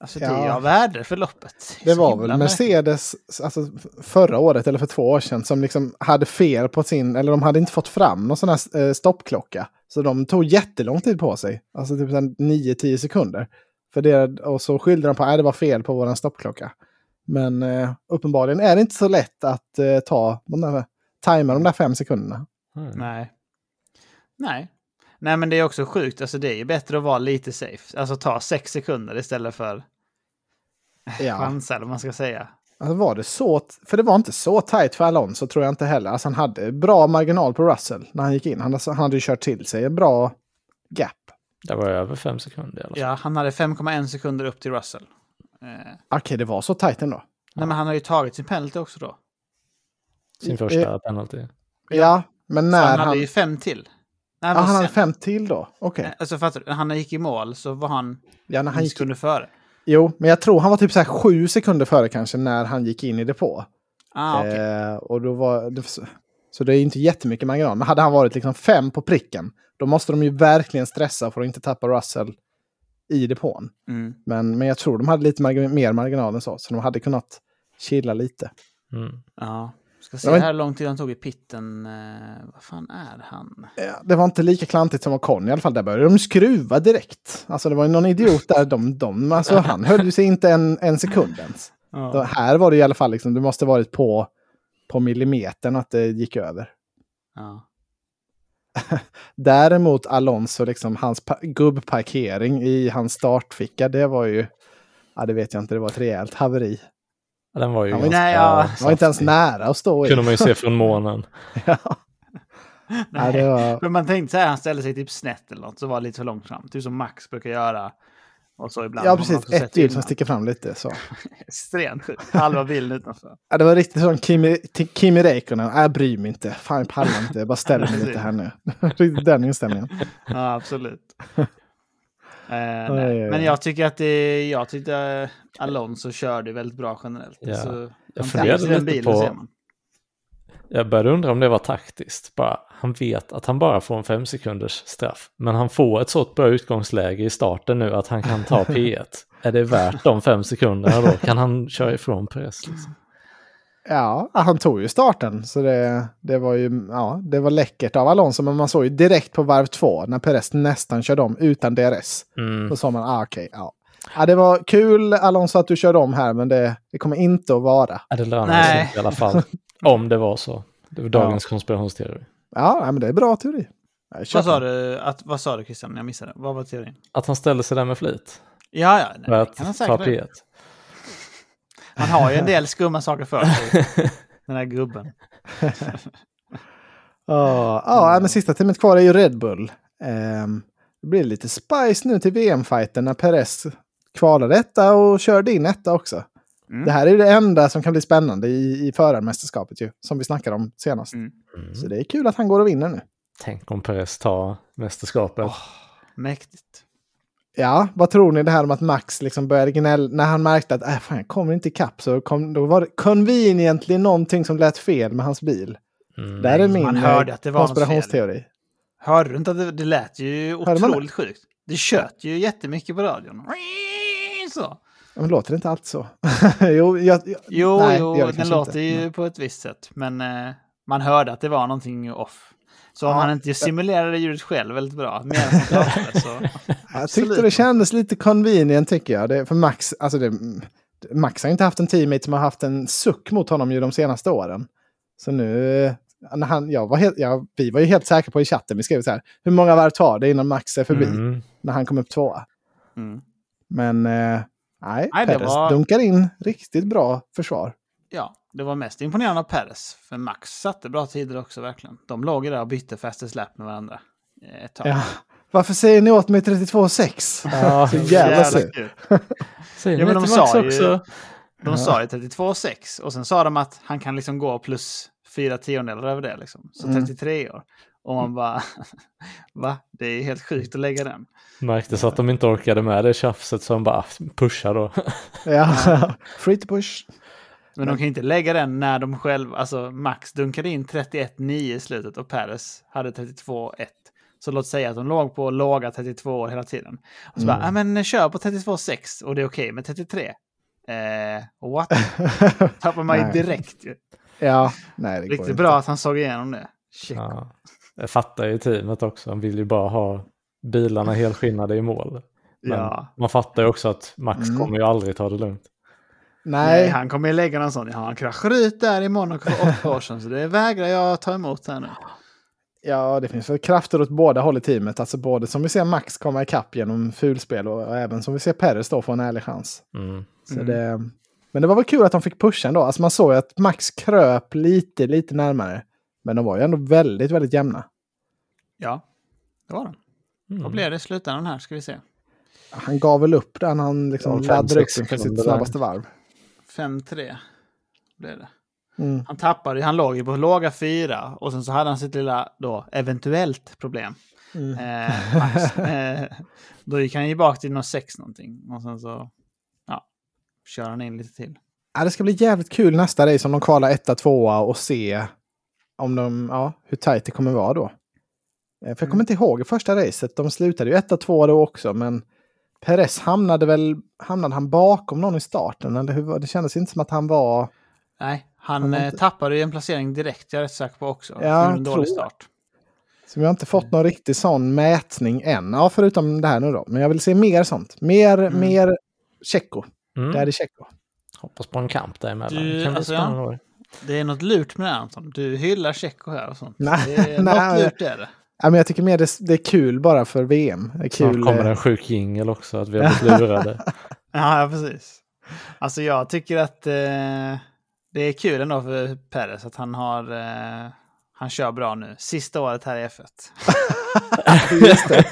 Alltså det är
Ja.
av värde för loppet.
Det
Så
var väl. Mercedes alltså, förra året eller för två år sedan som liksom hade fel på sin, eller de hade inte fått fram någon sån här eh, stoppklocka. Så de tog jättelång tid på sig, alltså typ 9-10 sekunder. För det, och så skyllde de på att det var fel på vår stoppklocka. Men eh, uppenbarligen är det inte så lätt att eh, ta de där, tajma de där fem sekunderna.
Mm.
Nej. Nej. Nej, men det är också sjukt. Alltså det är ju bättre att vara lite safe. Alltså ta sex sekunder istället för
Ja.
chansa, eller man ska säga.
Alltså var det så, för det var inte så tajt för Alonso tror jag inte heller. Alltså han hade bra marginal på Russell när han gick in. Han, alltså, han hade ju kört till sig en bra gap.
Det var över fem sekunder i alla fall.
Ja, han hade 5,1 sekunder upp till Russell. Eh,
Okej, det var så tajt ändå.
Nej, men han har ju tagit sin penalty också då.
Sin första penalty.
Ja, men
Så
när
han
han...
hade ju fem till. Nej, men
han hade fem till då? Okej.
Eh, Alltså fattar du? När han gick i mål så var han
Ja, när han gick...
sekunder före.
Jo, men jag tror han var typ så här sju sekunder före kanske när han gick in i depå.
Ah, okej.
eh, och då var... det- Så det är inte jättemycket marginal. Men hade han varit liksom fem på pricken, då måste de ju verkligen stressa för att inte tappa Russell i depån.
Mm.
Men, men jag tror de hade lite mer marginal än så, så de hade kunnat chilla lite.
Mm.
Ja. Ska
Ja,
se
men-
här hur lång tid han tog i pitten. Eh, vad fan är han?
Ja, Det var inte lika klantigt som Ocon i alla fall. Där började de skruva direkt. Alltså det var ju någon idiot där. De, de, alltså, [laughs] han höll ju sig inte en, en sekund ens. Då, här var det i alla fall liksom, det måste varit på, på millimetern att det gick över.
Ja. [laughs]
Däremot Alonso, liksom, hans pa- gubbparkering i hans startficka, det var ju... Ja, det vet jag inte, det var ett rejält haveri.
Ja, Den var ju
var
ganska
Nej, ja.
Var inte ens nära att stå i.
kunde man ju se [laughs] från månen.
ja. Ja, det var...
Men man tänkte så här, han ställde sig typ snett eller något, så var det lite för långt fram. Typ som Max brukar göra. Och så ibland
ja, precis. Ett ljud som sticker fram lite. Så. [laughs]
Extremt sjukt. Halva bilen utanför.
Ja, det var riktigt som Kimi, Kimi Räikkönen. Jag bryr mig inte. Fan, jag pallar inte. Jag bara ställer mig lite här nu. [laughs] Riktigt den inställningen.
Ja, absolut. Eh, nej. Men jag tycker att det, jag tyckte Alonso körde väldigt bra generellt.
Ja.
Så,
Jag
han
funderade lite
bilen,
på-. Jag började undra om det var taktiskt. Bara, han vet att han bara får en fem sekunders straff. Men han får ett så bra utgångsläge i starten nu att han kan ta P1. är det värt de fem sekunderna då? Kan han köra ifrån Perez? Liksom?
Ja, han tog ju starten. Så det, det var ju ja, det var läckert av Alonso. Men man såg ju direkt på varv två när Perez nästan körde om utan DRS.
Mm.
Då sa man, ah, okej, ja. ja. Det var kul Alonso att du körde om här, men det, det kommer inte att vara.
Ja, det lönar
Nej.
sig inte i alla fall. [laughs] Om det var så. Det var dagens konspirationsteori.
Ja, men det är bra teori.
Vad sa, du, att, vad sa du Christian? Jag missade. Vad var teorin?
Att han ställde sig där med flit.
Ja, ja. Nej,
För att
kan han,
ta
säkert.
P1.
Han har ju en del [laughs] skumma saker för sig. [laughs] Den här gubben. [laughs]
Ja, ja, men sista teamet kvar är ju Red Bull. Ehm, det blir lite spice nu till VM-fighten när Perez kvalar detta och körde in etta också.
Mm.
Det här är ju det enda som kan bli spännande i, i förarmästerskapet ju, som vi snackade om senast.
Mm.
Så det är kul att han går och vinner nu.
Tänk om Perez tar mästerskapet.
Mäktigt.
Ja, vad tror ni det här om att Max liksom började gnälla när han märkte att äh, fan, jag kommer inte ikapp så kom, då var det conveniently någonting som lät fel med hans bil.
Mm.
Där är min
man
eh,
hörde att det var något
konspirationsteori.
Hörde du inte att det, det lät ju
Hörde
otroligt sjukt? Det kött ju jättemycket på radion. Så.
Men låter det inte alltid så? [laughs] jo, jag, jag,
Jo,
nej,
jo
det gör det
den låter
inte.
ju på ett visst sätt. Men eh, man hörde att det var någonting off. Så om
Ja.
han inte simulerade ljudet själv väldigt bra, han pratade, [laughs] så...
Jag tyckte det kändes lite convenient tycker jag. Det, för Max, alltså det, Max har inte haft en teammate som har haft en suck mot honom ju de senaste åren. Så nu, När han, jag var helt, jag, vi var ju helt säkra på i chatten, vi skrev så här, hur många varv tar det innan Max är förbi?
Mm.
När han kom upp tvåa.
Mm.
Men eh, nej,
Nej, det
Perez
var-
dunkar in riktigt bra försvar.
Ja, det var mest imponerande av Perez. För Max satte bra tider också verkligen. De låg ju där och bytte fastest lap med varandra eh, ett tag.
Ja. Varför säger ni åt mig 32,6?
Ja, [laughs]
Så jävla
kul. [laughs]
säger
Ja,
ni
men de
till Max
sa ju-
också?
De sa ju 32,6 och sen sa de att han kan liksom gå plus fyra tiondelar över det. Liksom. Så
Mm.
33 år. Och man bara, [laughs] va? Det är helt sjukt att lägga den.
Märktes att de inte orkade med det tjafset så de bara pusha då.
Ja, free to push.
Men de kan inte lägga den när de själva, alltså Max dunkade in 31,9 i slutet och Perez hade 32,1. Så låt säga att de låg på låga 32 år hela tiden. Och så bara, ja men kör på 32,6 och det är okej med 33. Eh, what? [laughs] Tappar man ju direkt ju.
Ja, nej det går
Riktigt
inte.
bra att han såg igenom det. Shit.
Ja. Jag fattar ju teamet också. De vill ju bara ha bilarna helskinnade i mål. Men
Ja.
man fattar ju också att Max
Mm.
kommer ju aldrig ta det lugnt.
Nej,
Nej,
han kommer ju lägga någon sån. Ja, han kraschade ut där i Monaco för åtta år sedan, så det vägrar jag ta emot här nu.
ja, det finns väl krafter åt båda håll i teamet. Alltså både som vi ser Max komma ikapp genom fulspel och, och även som vi ser Perez då få en ärlig chans.
Mm.
Så
Mm.
det, men det var väl kul att de fick pusha ändå. Alltså man såg ju att Max kröp lite, lite närmare. Men de var ju ändå väldigt, väldigt jämna.
Ja, det var de.
Mm.
Vad blev det i slutändan här? Ska vi se.
Han gav väl upp när han liksom laddade upp inför sitt snabbaste varv.
5-3 blev det.
Mm.
Han tappade, han låg ju på låga fyra och sen så hade han sitt lilla då eventuellt problem.
Mm.
Eh, Max, [laughs] eh, då gick han ju bak till någon 6 någonting och sen så ja, kör han in lite till.
Ja, det ska bli jävligt kul nästa race om de kvalar etta, tvåa och se om de, ja, hur tajt det kommer vara då. Eh, För jag kommer
Mm.
inte ihåg första racet, de slutade ju etta, tvåa då också, men Perez hamnade väl, hamnade han bakom någon i starten? Eller hur, det kändes inte som att han var...
Nej,
Han
han eh,
inte-
tappade ju en placering direkt, jag är rätt säker på också.
Ja,
en
tror
dålig start.
Så vi har inte fått någon riktig sån mätning än. Ja, förutom det här nu då. Men jag vill se mer sånt. Mer,
Mm.
mer Tjecko.
Mm.
Där är Tjecko.
Hoppas på en kamp däremellan.
Du,
det kan
alltså, ja. Det är något lurt med det Anton. Du hyllar Tjecko här och sånt.
Nej,
det är [laughs]
nej,
något lurt är det.
Ja, men jag tycker mer det, det är kul bara för VM. Det är
Snart
kul.
kommer
eh,
en sjuk jingel också, att vi har blivit lurade. [laughs]
Ja, precis. Alltså jag tycker att eh, det är kul ändå för Perez att han har... Eh, han kör bra nu. Sista året här i F1. [laughs]
Just det.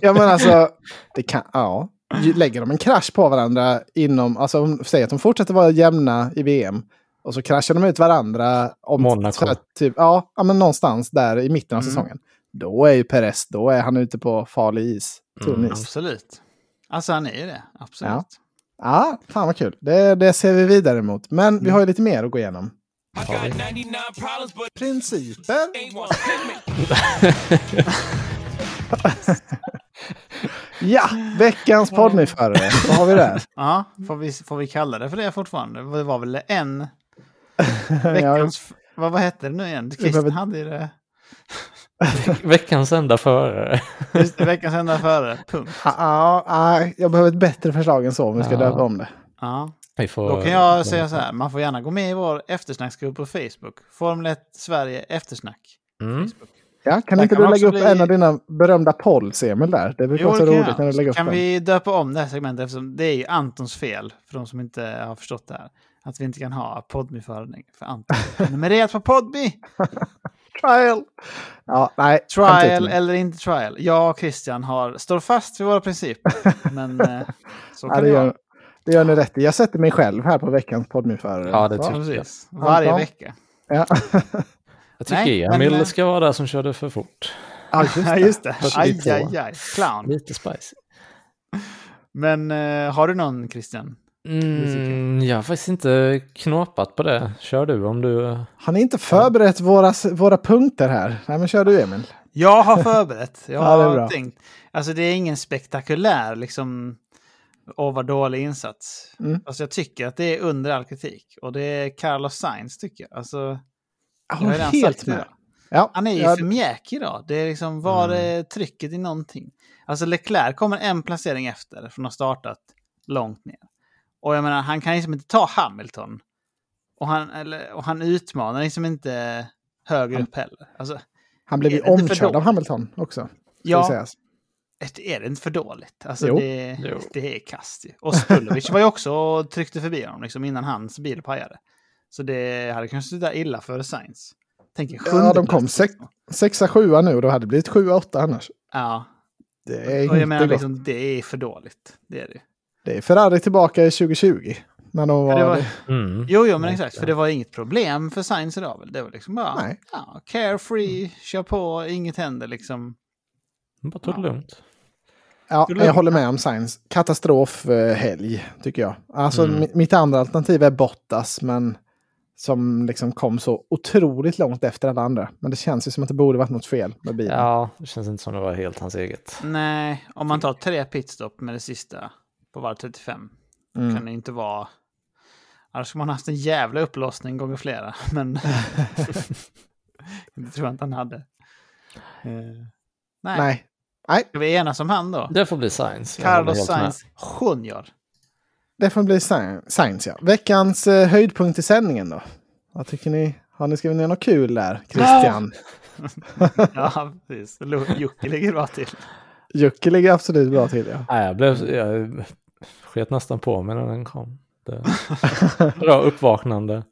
ja, men alltså, det kan, ja. Lägger de en krasch på varandra inom, alltså om, säg att de fortsätter vara jämna i VM. Och så kraschar de ut varandra om
Monaco.
typ, ja, ja, men någonstans där i mitten av
Mm.
säsongen. Då är ju Perez, då är han ute på farlig is.
Mm.
Absolut. Alltså han är ju det. Absolut.
Ja. Ja, fan vad kul. Det, det ser vi vidare mot. Men vi har ju lite mer att gå igenom. Principer. [laughs] ja, veckans poddnyförare. Vad har vi där? [laughs]
Ja, får vi, får vi kalla det för det fortfarande? Det var väl en [laughs]
ja,
veckans... vad, vad hette det nu igen?
Behöver-
hade ju det.
Veckans enda förare.
Just det, veckans enda före. Punkt.
ja, ja, jag behöver ett bättre förslag än så om vi ska
Ja.
döpa om det.
Ja.
Får,
Då kan jag säga så här, man får gärna gå med i vår eftersnacksgrupp på Facebook. Formel 1 Sverige eftersnack.
Mm.
Ja, kan
Där
inte
kan
du lägga upp
bli-
en av dina berömda polls, Emil, där? Det brukar vara så roligt
jag.
när du lägger upp
Kan
dem.
vi döpa om det här segmentet eftersom det är ju Antons fel, för de som inte har förstått det här. Att vi inte kan ha Podme-förening för Anton. Numrerat på Podme! [laughs]
Trial! Ja, nej.
Trial eller inte trial. Jag och Christian har, står fast vid våra principer. [laughs] Men eh, så
Ja,
kan
det,
det
gör, det gör ni rätt i. Jag sätter mig själv här på veckans poddnyförare.
Ja, det tycker
Ja,
jag.
Varje vecka.
Ja.
Jag tycker
Nej,
Emil
men, eh,
ska vara där som körde för fort.
ja, just [laughs]
Ja,
det.
just det. Aj, aj, aj. Clown.
Lite spicy.
Men eh, har du någon Christian?
Mm, jag har faktiskt inte knåpat på det. Kör du om du...
Har ni inte förberett våra, våra punkter här? Nej, men kör du, Emil.
Jag har förberett. [laughs] Jag
Ja, det är
har
bra.
tänkt. Alltså det är ingen spektakulär liksom. Åh vad dålig insats.
Mm.
Alltså jag tycker att det är under all kritik. Och det är Carlos Sainz tycker jag. Alltså,
Jag
jag har redan
helt
sagt det.
med. Ja,
Han är ju
ja,
för mjäkig idag. Det är liksom, var är trycket i någonting? Alltså Leclerc kommer en placering efter från att ha startat långt ner. Och jag menar, han kan liksom inte ta Hamilton. Och han, eller, och han utmanar liksom inte högre upp heller. Alltså,
Han blev ju omkörd av? Hamilton också.
ja,
sägas.
är det inte för dåligt? Alltså,
Jo.
det,
Jo.
det är kast ju. Och Spulovic var ju också och tryckte förbi honom liksom, innan hans bil pajade. Så det hade kanske slutat illa för Sainz. Tänk
Ja, de kom
plats,
sex,
liksom.
sexa, sjua nu och då hade det blivit sjua, åtta annars.
Ja,
Det är
och
inte
jag menar
gott.
liksom, det är för dåligt. Det är det.
Det är Ferrari tillbaka i 2020. När de var...
Ja, det var-
Mm.
Jo, jo, men
Nej,
exakt.
ja.
För det var inget problem för Sainz idag väl? Det var liksom bara
Nej.
ja, carefree, kör på, inget händer liksom.
Bara ta det lugnt.
Ja, jag håller med om Sainz. Katastrofhelg, tycker jag. Alltså,
Mm.
mi- mitt andra alternativ är Bottas, men som liksom kom så otroligt långt efter alla andra. Men det känns ju som att det borde varit något fel med bilen.
Ja, det känns inte som det var helt hans eget.
Nej, om man tar tre pitstop med det sista på varv 35
Mm.
kan det inte vara... Annars skulle man haft en jävla upplåsning gånger flera, [laughs] men [laughs] det tror jag inte han hade. Eh, nej.
Nej. Nej,
Ska vi enas om han då?
Det får bli Science.
Carlos. Sainz Junior.
det får bli Sainz, ja. Veckans eh, höjdpunkt i sändningen då? Vad tycker ni? Har ni skrivit ner något kul där, Christian? [laughs]
Ja, precis. Lo- Jocke ligger bra till.
Jocke ligger absolut bra till, ja.
Nej, jag, blev, jag sket nästan på mig när den kom. Det... [laughs] Bra uppvaknande.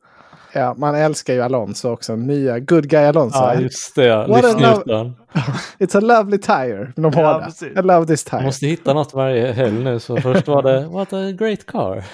Ja, man älskar ju Alonso också. Nya Good Guy Alonso.
Ja, just det. Livsnjutaren. [laughs]
It's a lovely tire. De har
Ja,
det. I love this
Man
tire.
måste hitta något varje helg nu. Så först var det What a great car.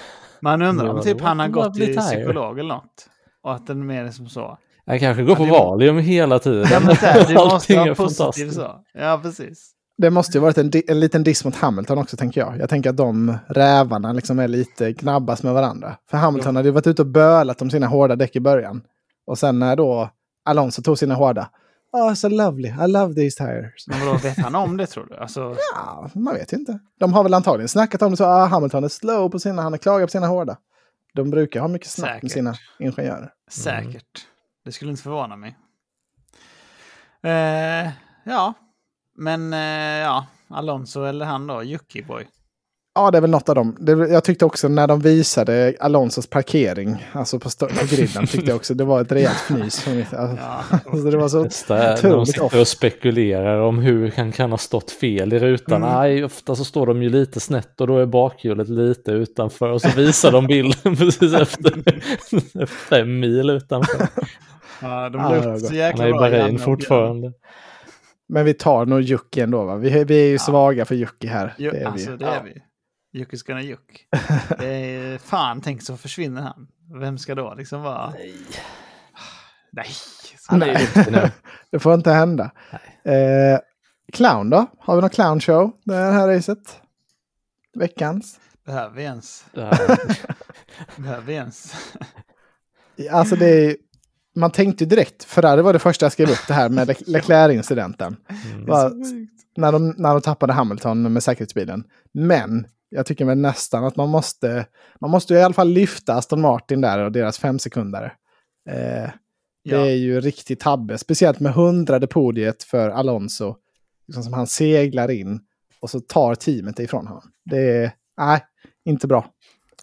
Man undrar om typ
det
han har gått till psykolog eller något. Och att den är mer som så.
Jag kanske går på
det
Valium hela tiden.
Ja, men här, du [laughs] måste
Allting
vara positiv så. Ja, precis.
Det måste ju varit en, en liten diss mot Hamilton också, tänker jag. Jag tänker att de rävarna liksom är lite gnabbas med varandra. För Hamilton hade ju varit ute och bölat om sina hårda däck i början. Och sen när då Alonso tog sina hårda. Oh, so lovely. I love these tires.
Men vadå, vet han om det tror du? Alltså, [laughs]
Ja, man vet ju inte. De har väl antagligen snackat om det så. Ah, Hamilton är slow på sina, han är klagat på sina hårda. De brukar ha mycket snack med
Säkert.
sina ingenjörer.
säkert. Det skulle inte förvåna mig. Eh, ja, men eh, ja, Alonso eller han då, Yuki-boy.
Ja, det är väl något av dem. Det, jag tyckte också när de visade Alonsos parkering, alltså på, på griden, tyckte jag också det var ett rejält fnys. mitt- Alltså,
Ja, [laughs]
alltså, det var så
när de sitter
off.
och spekulerar om hur han kan ha stått fel i rutan.
Mm.
Nej, ofta så står de ju lite snett och då är bakhjulet lite utanför och så visar de bilden [laughs] precis efter fem mil utanför.
ja de
var
så
gott.
Han
jäkla
är i
bra.
Bahrain fortfarande.
Men vi tar nog Jocke ändå va? Vi, vi är ju svaga för Jocke här.
Ju,
Det är
alltså
vi.
det är vi. Juckis gonna juck. [laughs] Det är, fan, tänk så försvinner han. Vem ska då liksom vara... Nej. Nej.
Nu. [laughs]
Det får inte hända. Eh, clown då? Har vi någon clownshow det här racet? Veckans?
Behöver vi ens?
Det här- [laughs]
Behöver vi ens?
Alltså det är, man tänkte direkt, Ferrari var det första jag skrev upp det här med Le- [laughs] Leclerc-incidenten.
Mm.
När, de, när de tappade Hamilton med säkerhetsbilen. Men jag tycker väl nästan att man måste, man måste i alla fall lyfta Aston Martin där och deras fem sekunder. Eh, det
Ja.
är ju riktigt tabbe, speciellt med hundrade podiet för Alonso. Liksom som han seglar in och så tar teamet ifrån honom. Det är, nej, inte bra.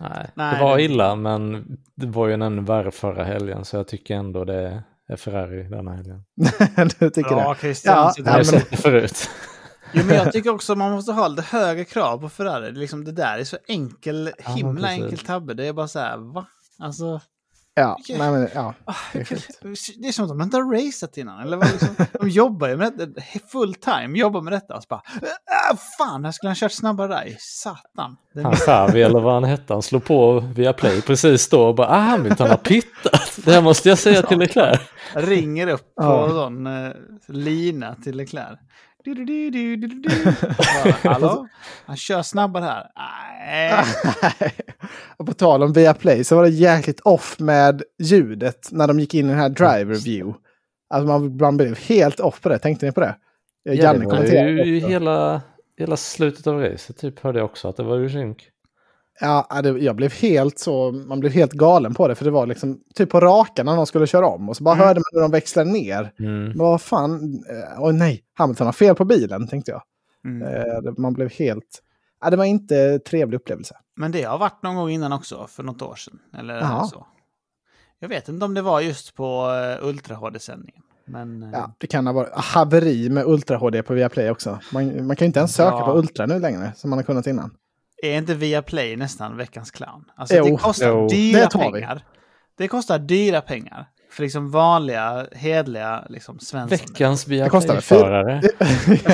Nej,
Nej,
det var illa men det var ju en ännu värre förra helgen så jag tycker ändå det är Ferrari denna helgen. [laughs]
du tycker
Bra
det?
Christian.
Ja,
Så
Jag har
men-
sett det förut. [laughs]
Jo, men jag tycker också man måste ha lite högre krav på Ferrari. Det är Liksom det där är så enkel,
Ja,
himla
precis.
enkel tabbe. Det är bara så här, va? Alltså,
Ja, nej, men, ja.
ah,
Det är
hur- det är som att de inte har raceat innan. Eller vad liksom, [laughs] de jobbar ju med detta, full time, jobbar med detta. Och så bara, ah, fan, här skulle han kört snabbare där. Satan. Den
Han Xavi eller vad han hette, han slog på via play precis då och bara ah, Hamilton har pittat. [laughs] Det här måste jag säga till Leclerc.
ringer upp på
Ja.
sån eh, lina till Leclerc. Du, du, du, du, du, du. Bara, Hallå? Han kör snabbare här. Nej.
och [laughs] på tal om Viaplay så var det jäkligt off med ljudet när de gick in i den här driver view. Alltså man, man blev helt off på det. Tänkte ni på det?
Ja,
Janne
det var ju hela, hela slutet av racet typ hörde jag också att det var ju synk.
Ja, det, jag blev helt så, man blev helt galen på det. För det var liksom typ på rakan när de skulle köra om. Och så bara
Mm.
hörde man hur de växlade ner.
Mm.
Men vad fan, eh, åh nej, Hamilton har fel på bilen tänkte jag.
Mm.
Eh, det- man blev helt, ja, det var inte en trevlig upplevelse.
Men det har varit någon gång innan också, för något år sedan. Eller så. Jag vet inte om det var just på uh, Ultra HD-sändningen. Men eh,
Ja, det kan ha varit haveri med Ultra HD på Viaplay också. Man, man kan ju inte ens söka
Ja.
på Ultra nu längre, som man har kunnat innan.
Är inte Viaplay nästan veckans clown? Alltså
Jo,
det kostar
jo.
dyra
Det tar vi.
pengar. Det kostar dyra pengar. För liksom vanliga, hedliga liksom svensson.
Veckans Viaplay-förare. [laughs]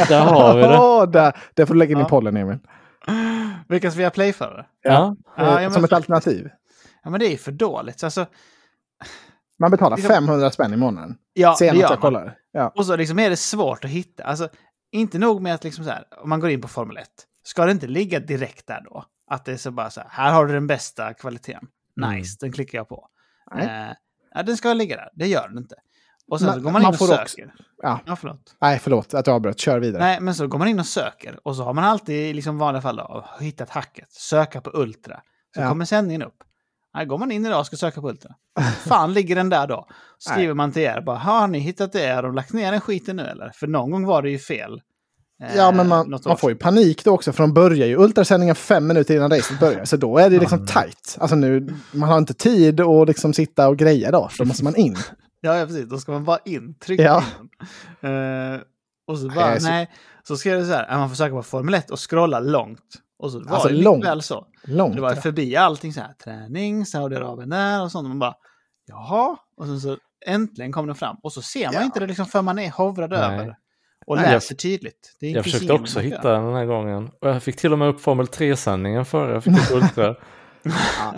Där har vi det.
Ja, där, där får du lägga in i
Ja.
pollen, Emil.
Veckans Viaplay-förare.
Ja.
Ja, ja,
som ett alternativ.
Ja men det är för dåligt. Så Alltså,
Man betalar
Liksom-
500 spänn i månaden.
ja, det
Senast
gör
jag
man.
kollade. Ja.
Och så liksom är det svårt att hitta. Alltså, inte nog med att liksom så här, om man går in på Formel 1, ska det inte ligga direkt där då? Att det är så bara så här, här har du den bästa kvaliteten.
Mm.
Nice, den klickar jag på.
Nej.
Eh, ja, den ska ligga där, det gör den inte. Och sen
Men
så går man in
man
och söker.
också- ja.
ja, förlåt.
Nej, förlåt att jag avbröt. Kör vidare.
Nej, men så går man in och söker. Och så har man alltid i liksom vanliga fall då, hittat hacket. Söka på Ultra. Så
Ja.
kommer sändningen upp. Nej, går man in idag och ska söka på Ultra. [laughs] Fan ligger den där då? Skriver man till er bara, har ni hittat det? Har de lagt ner den skiten nu eller? För någon gång var det ju fel. Eh,
Ja, men man,
något
man
år
får ju panik då också, för de börjar ju ultrasändningen fem minuter innan racet börjar. Så då är det liksom tight. Alltså nu, man har inte tid att liksom sitta och greja då, för då måste man in. [laughs]
Ja, ja, precis. Då ska man bara in, trycka
Ja.
in. Eh, och så bara,
Nej, så-
nej. Så skrev det så här, man får söka på Formel 1 och scrolla långt. Och så var
Alltså
det
långt.
väl så.
Långt.
Det var
ja.
förbi allting så här, träning, Saudiarabien där och sånt. Och man bara, jaha. Och sen så äntligen kom den fram. Och så ser man
Ja.
inte det liksom för man är hovrad
Nej.
över. Och läser tydligt. Det
Jag försökte också hitta
göra.
den här gången. Och jag fick till och med upp Formel 3-sändningen före jag fick upp [laughs] Ultra.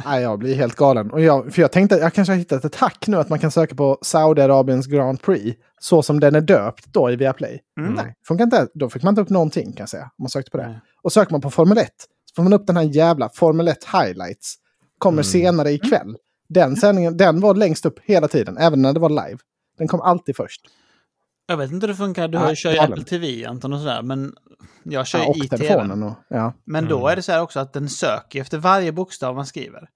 Ja, jag blir helt galen. Och jag, för jag tänkte att jag kanske har hittat ett hack nu att man kan söka på Saudiarabiens Grand Prix. Så som den är döpt då i Viaplay.
Mm.
Nej, funkar inte. Då fick man inte upp någonting kan jag säga. Om man sökte på det.
Nej.
Och söker man på Formel 1 så får man upp den här jävla Formel 1 highlights. Kommer
Mm.
senare ikväll. Den sändningen, den var längst upp hela tiden, även när det var live. Den kom alltid först.
Jag vet inte hur det funkar. Du har ju kör ju. Apple TV Anton och sådär. Men jag kör
Ja, och
i
telefonen. Och, ja.
Men då
Mm.
är det så här också att den söker efter varje bokstav man skriver.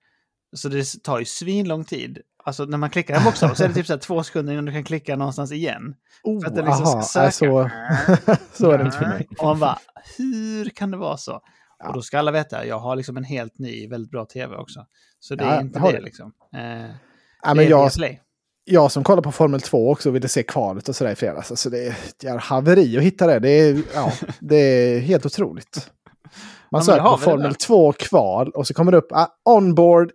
Så det tar ju svinlång tid. Alltså när man klickar en bokstav så är det typ så här två sekunder innan du kan klicka någonstans igen.
Oh,
För att den liksom
aha,
ska söka.
så, [laughs] så är det inte för mig.
Och man bara, hur kan det vara så?
Ja.
Och då ska alla veta, jag har liksom en helt ny, väldigt bra tv också. Så det är inte det
du.
liksom. Eh,
Ja,
det
men jag,
Viaplay.
Jag som kollar på Formel 2 också ville se kvalet och sådär i fredags. Alltså det är ett haveri att hitta det. Det är, ja, [laughs] det är helt otroligt. Man söker på Formel
där.
2 kval och så kommer det upp ah, onboard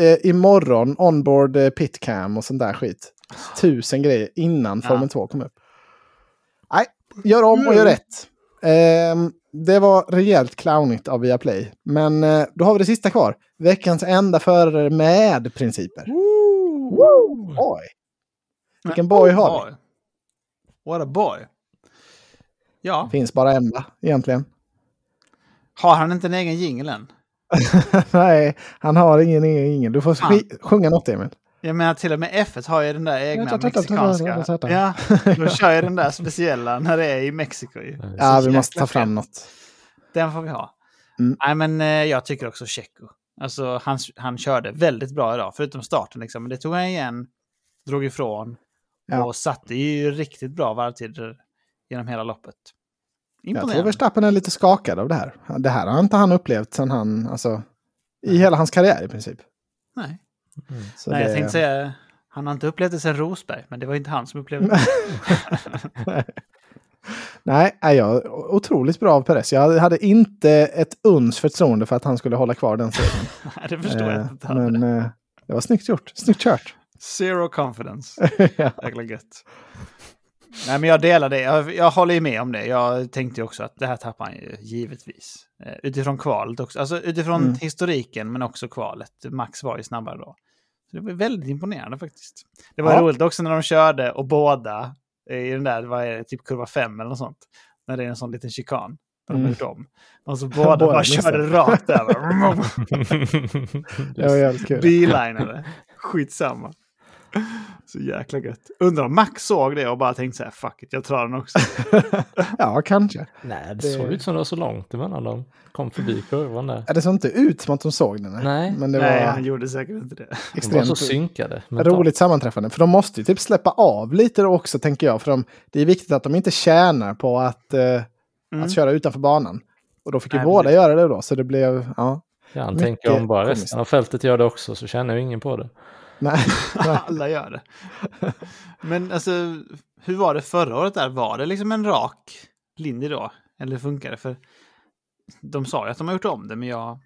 eh, imorgon, onboard eh, pitcam och sånt där skit. Tusen grejer innan
Ja.
Formel 2 kom upp. Nej, gör om och gör rätt. Ehm, det var rejält clownigt av Viaplay. Men eh, då har vi det sista kvar. Veckans enda förare med principer. Woo! Oj! Vilken boy har vi?
Boy. What a boy. Ja,
Finns bara en egentligen.
har han inte en egen jingel än? [laughs]
Nej, han har ingen, ingen, ingen. Du får sk- sjunga något Emil.
Jag menar till och med F1 har ju den där egna mexikanska. Ja, de kör ju den där speciella när det är i Mexiko ju.
Ja, vi måste ta fram något.
Den får vi ha.
Mm.
Nej, men eh, jag tycker också Checo. Alltså, han, han körde väldigt bra idag, förutom starten. Liksom. Men det tog han igen, drog ifrån
Ja.
och satte ju riktigt bra varvtider genom hela loppet.
Jag tror
Imponerande.
Verstappen är lite skakad av det här. Det här har inte han upplevt sen han, alltså, i hela hans karriär i princip.
Nej,
Så
Nej
det-
jag tänkte säga, han har inte upplevt det sen Rosberg, men det var inte han som upplevde det. [laughs]
Nej, nej, jag, otroligt bra av Perez. Jag hade inte ett uns förtroende för att han skulle hålla kvar den. [laughs]
Nej, det förstår jag
Eh,
inte.
Men eh, det var snyggt gjort. Snyggt kört.
Zero confidence. [laughs]
ja.
Jäkla gött. Nej, men jag delar det. Jag, jag håller ju med om det. Jag tänkte ju också att det här tappar han ju givetvis. Eh, utifrån kvalet också. Alltså utifrån
Mm.
historiken, men också kvalet. Max var ju snabbare då. Så det var väldigt imponerande faktiskt. Det var
Ja.
roligt också när de körde och båda eh, i den där, vad är det, typ kurva 5 eller något sånt. När det är en sån liten chikan.
Mm.
om. Och så båda, [laughs]
Båda
bara körde rakt över. [laughs] [laughs]
Det var jävligt kul.
Bilinade. Skitsamma. Så jäkla gött. Undrar om Max såg det och bara tänkte så här, fuck it, jag tar den också. [laughs]
ja, kanske.
Nej, det
Det-
såg ut som det var så långt emellan dem. Kom förbi kurvan där.
Ja, Det såg inte ut som att de såg den.
Nej.
Men det
Nej,
var
han gjorde säkert inte det.
De var så
extremt
synkade. mentalt.
roligt sammanträffande. För de måste ju typ släppa av lite då också, tänker jag. För de, det är viktigt att de inte tjänar på att, eh,
Mm.
att köra utanför banan. Och då fick ju
Nej,
båda
precis.
göra det då, så det blev... Ja,
Ja, han tänker om bara resten av fältet gör det också så känner ju ingen på det.
Nej. [laughs]
Alla gör det. Men alltså, hur var det förra året där? Var det liksom en rak linje då? Eller funkar det? För de sa ju att de har gjort om det, men jag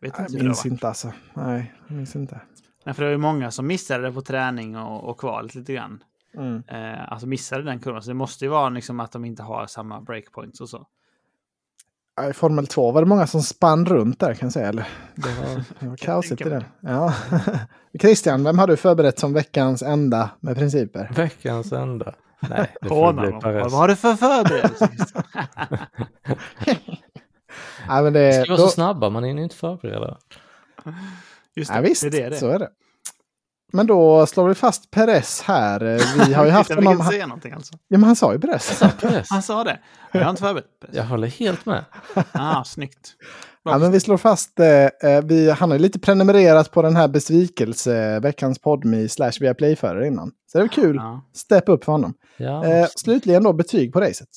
vet inte
Jag minns inte alltså. Nej, jag minns inte.
Nej, för det var ju många som missade det på träning och, och kvalet lite grann.
Mm.
Eh, alltså missade den kurvan. Så det måste ju vara liksom att de inte har samma breakpoints och så.
I Formel 2 var det många som spann runt där kan jag säga. Eller? Det var, [laughs] det var kaosigt i det. Ja. [laughs] Christian, vem har du förberett som veckans enda med principer?
Veckans enda. Nej, det får bli. Perez.
Vad har du för förberedelse? [laughs]
Men
Vi
det,
ska vara
då,
så snabba, man hinner inte förbereda.
Just
ja, visst,
det är det.
så är det. Men då slår vi fast Perez här. Vi har ju [laughs] haft honom...
inte
Han,
säga någonting alltså.
ja, men han sa ju. Perez.
Han sa det. Jag har inte förberett.
Jag håller helt med.
Ah, snyggt. Bra.
Ja, men vi slår fast, eh, eh, vi, han har ju lite prenumererat på den här besvikelse, veckans podme slash Viaplay förare innan. Så det är kul.
Ja.
Step upp för honom.
Ja,
Eh, slutligen då betyg på racet.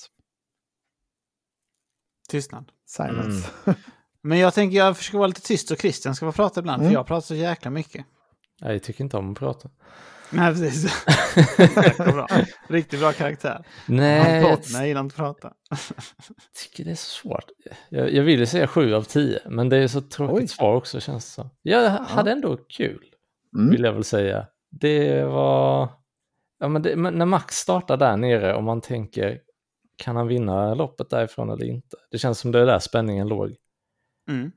Tystnad.
Silence. [laughs]
Men jag tänker jag försöker vara lite tyst och Christian ska få prata ibland.
Mm.
För jag pratar så jäkla mycket.
Jag tycker inte om att prata.
Nej, precis. Bra. [laughs] [laughs] Riktigt bra karaktär.
Nej,
Han
jag
gillar inte att prata. [laughs]
tycker det är så svårt. Jag, jag ville säga 7 av 10, men det är så tråkigt
Oj.
svar också känns det som. Jag hade ändå kul,
Mm.
vill jag väl säga. Det var... Ja, men, det, men när Max startar där nere och man tänker, kan han vinna loppet därifrån eller inte? Det känns som det är där spänningen låg.
Mm.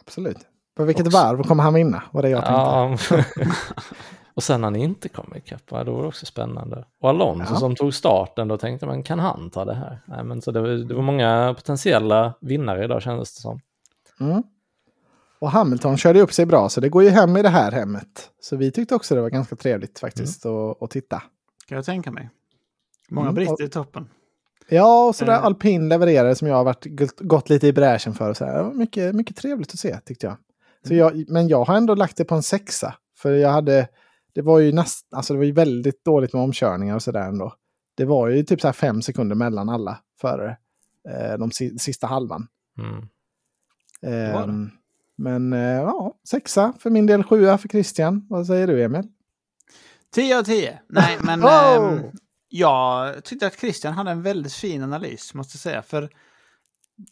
Absolut. På vilket
Också.
varv kommer han vinna? Var det jag tänkte.
Ja, [laughs] och sen när han inte kommer ikapp, då var det också spännande. Och Alonso
Ja.
som tog starten, då tänkte man, kan han ta det här? Nej, men så det, var, det var många potentiella vinnare idag kändes det som.
Mm. Och Hamilton körde upp sig bra, så det går ju hem i det här hemmet. Så vi tyckte också det var ganska trevligt faktiskt att, att titta.
Kan jag tänka mig. Många
Mm,
brister i toppen.
Ja, och så där
Eh.
alpin levererade som jag har varit, gått- lite i bräschen för. Och så här. Mycket, mycket trevligt att se tyckte jag. Så jag. Men jag har ändå lagt det på en sexa. För jag hade, det var ju näst, alltså det var ju väldigt dåligt med omkörningar och sådär ändå. Det var ju typ så här fem sekunder mellan alla förare. Eh, de si, sista halvan.
Mm.
det.
Ehm, men eh, ja, sexa för min del, sjua för Christian. Vad säger du Emil?
10 av 10. Nej, men [laughs]
Oh!
ehm, jag tyckte att Christian hade en väldigt fin analys, måste jag säga. För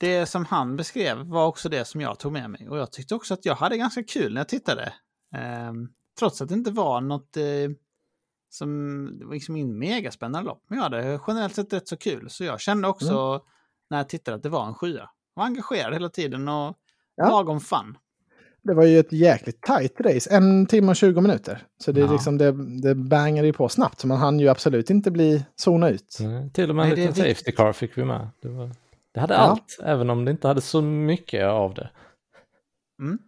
det som han beskrev var också det som jag tog med mig. Och jag tyckte också att jag hade ganska kul när jag tittade. Ehm, trots att det inte var något eh, som var liksom ingen megaspännande lopp. Men jag hade generellt sett rätt så kul. Så jag kände också när jag tittade att det var en sjua. Jag var engagerad hela tiden och
Ja.
lagom fun.
Det var ju ett jäkligt tight race, en timme och 20 minuter. Så det, är
Ja.
liksom, det, det bangade ju på snabbt, så man hann ju absolut inte bli zona ut.
Nej, till och med en
Nej, är
liten safety car fick vi med. Det, var, det hade
Ja.
allt, även om det inte hade så mycket av det.
Mm.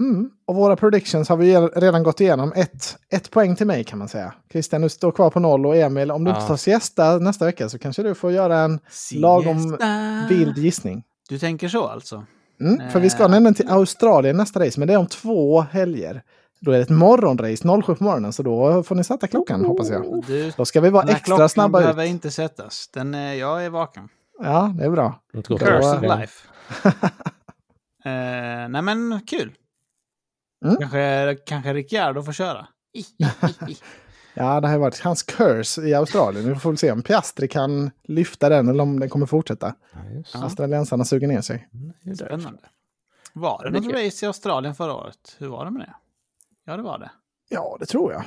Mm. Och våra predictions har vi redan gått igenom. Ett, ett poäng till mig kan man säga. Christian, du står kvar på noll och Emil, om du
Ja.
inte tar siesta nästa vecka så kanske du får göra en lagom
Siesta.
vild gissning.
Du tänker så alltså?
Mm, för vi ska
Eh.
nämligen till Australien nästa race, men det är om två helger. Då är det ett morgonrace, 07 på morgonen, så då får ni sätta klockan hoppas jag.
Du,
Då ska vi vara
den
extra
klockan
snabba ut.
behöver inte sättas. Den, är- jag är vaken.
Ja, det är bra.
Inte gått
Curse of life. [laughs] eh, nej men kul.
Mm.
Kanske, kanske Ricciardo får köra. [laughs]
Ja, det har varit hans curse i Australien. Vi får väl se om Piastri kan lyfta den eller om den kommer fortsätta.
Ja.
Australiensarna suger ner sig.
Därför.
Spännande. Var det något
kul.
race i Australien förra året? Hur var det med det? Ja, det var det.
Ja, det tror jag.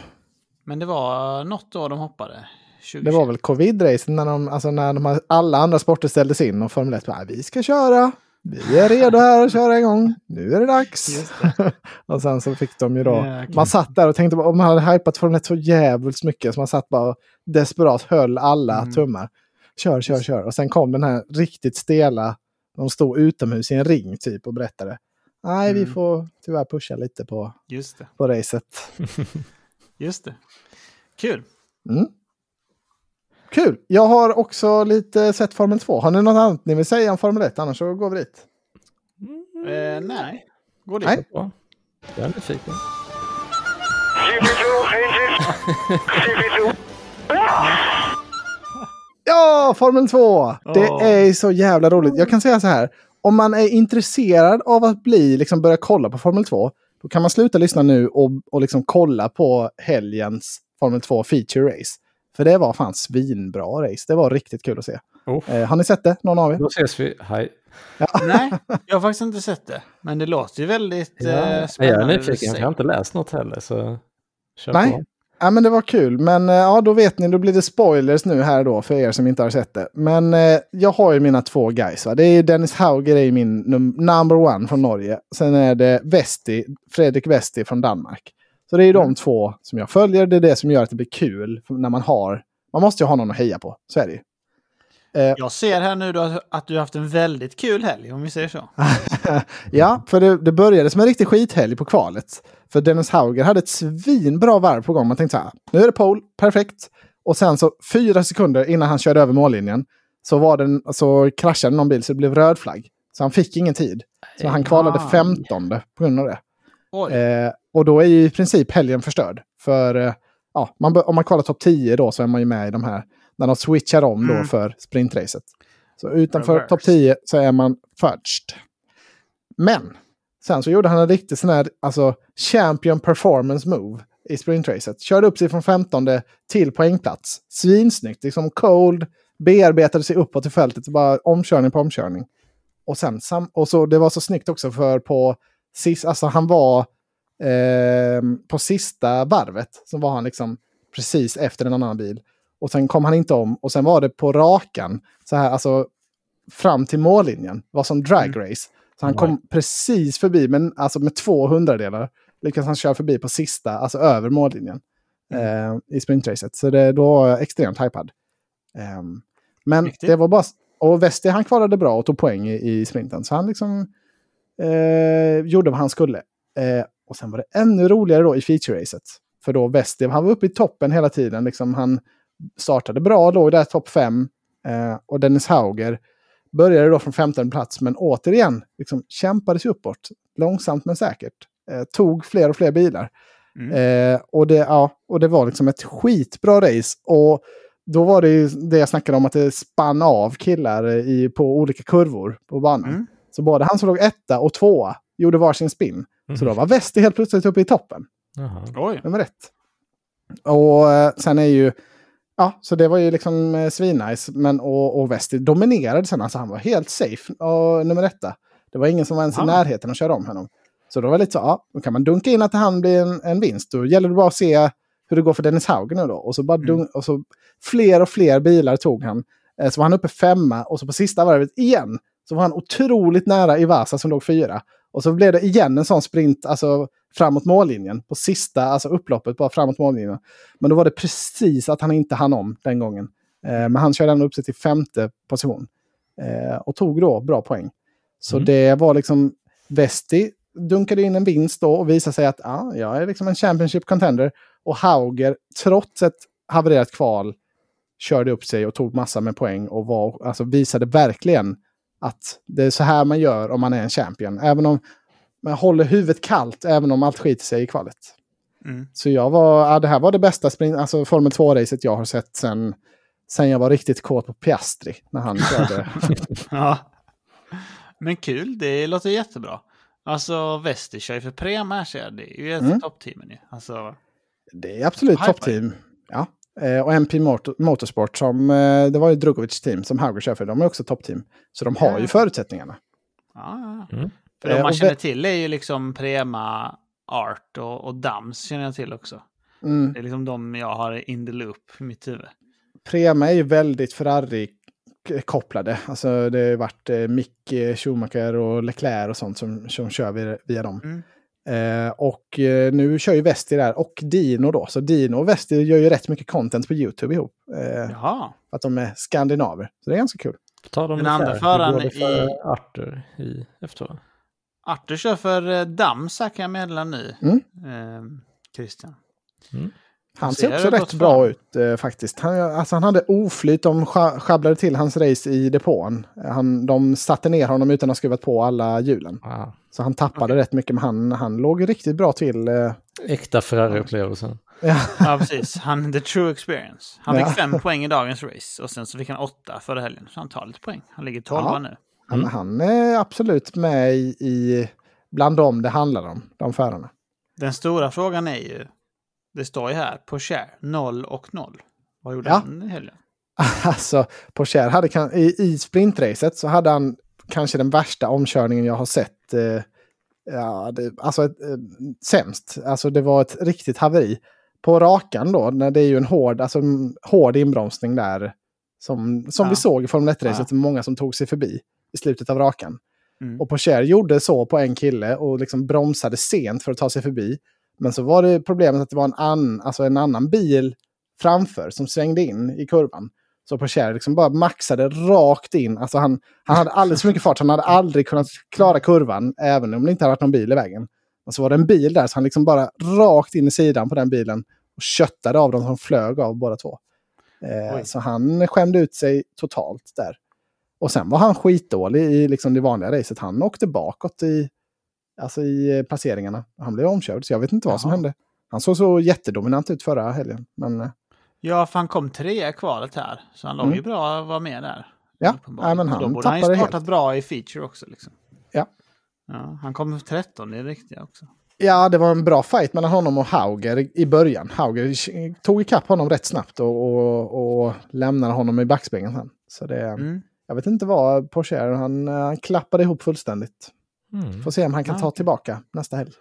Men det var något år de hoppade. 2020.
Det var väl covid-racen när, de, alltså när de, alla andra sporter ställdes in och Formel 1 bara, vi ska köra. Vi är redo här att köra igång. Nu är det dags.
Just [laughs]
och sen så fick de ju då,
Jäklar.
man satt där och tänkte, bara, om man hade hypat Formel 1 så jävligt mycket så man satt bara och desperat höll alla
Mm.
tummar. Kör, kör, kör. Och sen kom den här riktigt stela, de stod utomhus i en ring typ och berättade. Nej, vi
Mm.
får tyvärr pusha lite på,
Just det.
på racet. [laughs]
Just det. Kul.
Mm. Kul! Jag har också lite sett Formel 2. Har ni något annat ni vill säga om Formel 1? Annars så går vi dit.
Eh, nej. Går dit.
Nej.
Jag är nyfiken. [laughs]
Ja, Formel 2! Det är så jävla roligt. Jag kan säga så här. Om man är intresserad av att bli, liksom börja kolla på Formel 2, då kan man sluta lyssna nu och, och liksom kolla på helgens Formel 2 feature race. För det var fan svinbra race. Det var riktigt kul att se.
Oh.
Eh, har ni sett det, någon av er?
Då ses vi. Hej. [laughs]
Nej, jag har faktiskt inte sett det. Men det låter ju väldigt
Ja,
eh,
jag är
spännande.
nyfiken. Jag har inte läst något heller. Så kör
Nej.
på.
Ja, men det var kul. Men eh, ja, då vet ni, då blir det spoilers nu här då för er som inte har sett det. Men eh, jag har ju mina två guys. Va? Det är Dennis Hauger är min num number one från Norge. Sen är det Vesti, Fredrik Vesti från Danmark. Så det är de två som jag följer. Det är det som gör att det blir kul när man har... Man måste ju ha någon att heja på. Så är det ju. Eh,
Jag ser här nu då att du har haft en väldigt kul helg, om vi säger så. [laughs]
ja, för det, det började som en riktig skithelg på kvalet. För Dennis Hauger hade ett svinbra varv på gång. Man tänkte så här, nu är det pole, perfekt. Och sen så fyra sekunder innan han körde över mållinjen så, var den, så kraschade någon bil så det blev röd flagg. Så han fick ingen tid. Så han kvalade
Aj.
15 på grund av det. Eh, och då är ju i princip helgen förstörd. För eh, ja, man, om man kvalar topp 10 då så är man ju med i de här, när de switchar om då
Mm.
för sprintracet. Så utanför topp 10 så är man fudged. Men sen så gjorde han en riktig sån här, alltså champion performance move i sprintracet. Körde upp sig från 15 till poängplats. Svinsnyggt, liksom cold, bearbetade sig uppåt i fältet, bara omkörning på omkörning. Och sen, och så det var så snyggt också för på sist, alltså han var eh, på sista varvet så var han liksom precis efter en annan bil. Och sen kom han inte om och sen var det på rakan, så här alltså fram till mållinjen, var som drag race. Så han kom precis förbi, men alltså med två hundradelar lyckades han köra förbi på sista, alltså över mållinjen eh, i sprintracet. Så det, då var jag extremt hypad. Ehm, men
Riktigt.
det var bara... Och Vesti han kvalade bra och tog poäng i, i sprinten. Så han liksom eh, gjorde vad han skulle. Eh, och sen var det ännu roligare då i feature-racet. För då Vesti, han var uppe i toppen hela tiden. Liksom han startade bra, låg där topp fem. Eh, och Dennis Hauger började då från 15 plats, men återigen liksom sig uppåt. Långsamt men säkert. Eh, tog fler och fler bilar.
Mm.
Eh, och, det, ja, och det var liksom ett skitbra race. Och då var det ju det jag snackade om att det spann av killar i, på olika kurvor på banan.
Mm.
Så både han som låg etta och tvåa gjorde varsin spin. Så då var Vesti helt plötsligt uppe i toppen.
Jaha.
Oj.
Nummer ett. Och eh, sen är ju... Ja, så det var ju liksom eh, svinnice. Men, och, och Vesti dominerade sen. Alltså han var helt safe. Och nummer etta. Det var ingen som var ens i
Ah.
närheten att köra om honom. Så då var det lite så, ja, då kan man dunka in att han blir en, en vinst. Då gäller det bara att se hur det går för Dennis Hauger nu då. Och så, bara dun- och så fler och fler bilar tog han. Eh, Så var han uppe femma och så på sista varvet igen så var han otroligt nära Ivasa som låg fyra. Och så blev det igen en sån sprint alltså, framåt mållinjen. På sista alltså upploppet, bara framåt mållinjen. Men då var det precis att han inte hann om den gången. Eh, men han körde ändå upp sig till femte position. Eh, och tog då bra poäng. Så
Mm.
det var liksom Vesti dunkade in en vinst då och visade sig att ja, jag är liksom en Championship contender. Och Hauger, trots ett havererat kval, körde upp sig och tog massa med poäng och var, alltså visade verkligen att det är så här man gör om man är en champion. Även om man håller huvudet kallt, även om allt skiter sig i kvalet.
Mm.
Så jag var, ja, det här var det bästa sprint, alltså Formel 2-racet jag har sett sen, sen jag var riktigt kåt på Piastri. När han körde. [laughs]
Ja. Men kul, det låter jättebra. Alltså Vesti kör ju för Prema här ser jag. Det är ju ett
Mm.
av toppteamen ju. Alltså,
Det är absolut toppteam. Ja. Eh, och MP Motor- Motorsport, som, eh, det var ju Drogovic team som Hauger kör för, de är också toppteam. Så de har
Ja.
ju förutsättningarna.
ja, ja.
Mm.
För de
Eh,
man känner till är ju liksom Prema, Art och, och Dams känner jag till också.
Mm.
Det är liksom de jag har in the loop i mitt huvud.
Prema är ju väldigt Ferrari-kopplade. Alltså det har varit eh, Mick Schumacher och Leclerc och sånt som, som kör via, via dem.
Mm.
Eh, och eh, nu kör ju Vesti där och Dino då. Så Dino och Vesti gör ju rätt mycket content på YouTube ihop. Eh,
Jaha.
för att de är skandinaver. Så det är ganska kul.
Ta dem
Den andra föraren
för
i-
Arthur i F2.
Arthur kör för eh, Dams här kan jag meddela nu.
Mm.
Eh, Christian.
Han
ser
ser också rätt bra
fram.
ut eh, faktiskt. Han, alltså, han hade oflyt, de sjabblade till hans race i depån. Han, de satte ner honom utan att ha skruvat på alla hjulen.
Ah,
Så han tappade
Okej.
rätt mycket, men han, han låg riktigt bra till. Eh,
äkta Ferrari-upplevelsen.
ja.
Ja, precis. Han, the true experience. Han
Ja.
fick fem poäng i dagens race och sen så fick han åtta förra helgen. Så han tar lite poäng. Han ligger tolva
Ja.
nu.
Han, han är absolut med i, i bland dem det handlar om, de förarna.
Den stora frågan är ju, det står ju här på share, 0 och 0. Vad gjorde
Ja.
han i helgen? [laughs]
Alltså, Pocher hade kan, i, i sprintracet så hade han kanske den värsta omkörningen jag har sett. Eh, ja, det, alltså ett, eh, sämst. Alltså det var ett riktigt haveri. På rakan då, när det är ju en hård, alltså, en hård inbromsning där. Som, som
Ja.
vi såg i Formel 1-racet,
Ja.
många som tog sig förbi i slutet av rakan.
Mm.
Och Pocher gjorde så på en kille och liksom bromsade sent för att ta sig förbi. Men så var det problemet att det var en, an, alltså en annan bil framför som svängde in i kurvan. Så Pocher liksom bara maxade rakt in. Alltså han, han hade alldeles för mycket fart. Han hade aldrig kunnat klara kurvan även om det inte hade varit någon bil i vägen. Och så var det en bil där så han liksom bara rakt in i sidan på den bilen och köttade av dem som flög av båda två. Eh, så han skämde ut sig totalt där. Och sen var han skitdålig i liksom det vanliga racet. Han åkte bakåt i, alltså i eh, placeringarna. Han blev omkörd, så jag vet inte vad som
Jaha.
hände. Han såg så jättedominant ut förra helgen. Men eh,
Ja, för han kom tre i kvalet här. Så han låg
Mm.
ju bra att vara med där.
Ja, ja, men
Och Då
han
borde han ju startat
helt.
bra i feature också. Liksom.
Ja.
ja. Han kom 13 i riktiga också.
ja, det var en bra fight mellan honom och Hauger i- början. Hauger tog ikapp honom rätt snabbt och, och, och lämnade honom i backspegeln sen. Så det,
Mm.
jag vet inte vad Porsche, han, eh, han klappade ihop fullständigt.
Mm.
Får se om han kan
Ah,
ta tillbaka nästa helg.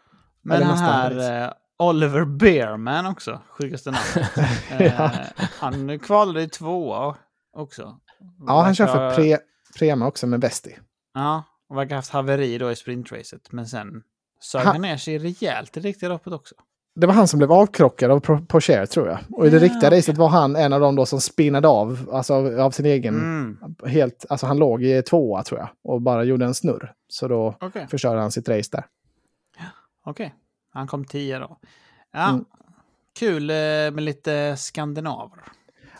Men
Eller nästan
här eh, Oliver Bearman också, sjukaste namnet. [laughs] eh, han kvalade i tvåa också.
Ja, han kör för pre, Prema också med Vesti.
Ja, och verkar ha haft haveri då i sprintracet. Men sen sög
Ha-
han ner sig rejält i riktiga loppet också.
Det var han som blev avkrockad av Porsche tror jag. Och i det
Ja,
riktiga
okej.
racet var han en av dem då som spinnade av, alltså av, av sin egen,
Mm.
helt, alltså han låg i tvåa tror jag. Och bara gjorde en snurr. Så då
Okej,
förstörde han sitt race där.
okej. Han kom tio då. Ja,
Mm.
kul eh, med lite skandinaver.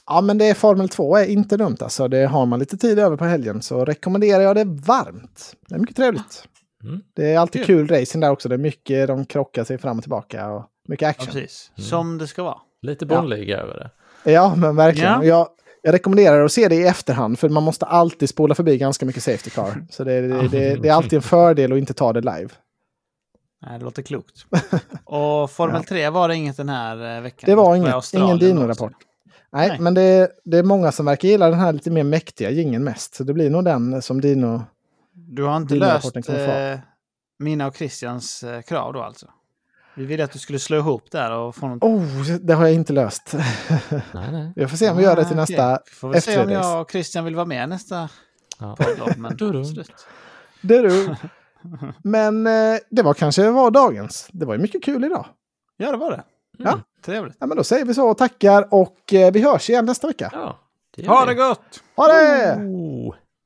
Ja, men det är Formel 2 är inte dumt alltså. Det har man lite tid över på helgen så rekommenderar jag det varmt. Det är mycket trevligt.
Mm.
Det är alltid
Kul.
kul racing där också. Det är mycket, de krockar sig fram och tillbaka och mycket
Ja,
action.
precis.
Mm.
Som det ska vara.
Lite Bondliga över det.
Ja, men verkligen.
Ja.
Jag, jag rekommenderar att se det i efterhand för man måste alltid spola förbi ganska mycket safety car. Så det, det, det, det är alltid en fördel att inte ta det live.
Nej, det låter klokt. [laughs] Och Formel 3 var det inget den här eh, veckan?
Det var inget, ingen Dino-rapport. Nej,
Nej.
men det, det är många som verkar gilla den här lite mer mäktiga gingen mest. Så det blir nog den som Dino...
Du har inte löst eh, mina och Christians eh, krav då alltså? Vi ville att du skulle slå ihop där och få något...
Oh, det har jag inte löst.
Nej, nej.
Jag får se om vi gör det till
Ah,
nästa
okej. Får vi se om
F3-race.
jag och Christian vill vara med nästa
Ja.
poddlopp. Men [laughs]
Du, du.
är du. [laughs] Men eh, det var kanske var dagens. Det var ju mycket kul idag.
Ja, det var det.
Ja.
Trevligt.
Ja, men då säger vi så och tackar och eh, vi hörs igen nästa vecka.
Ja, det
Ha det gott!
Ha det!
Oh.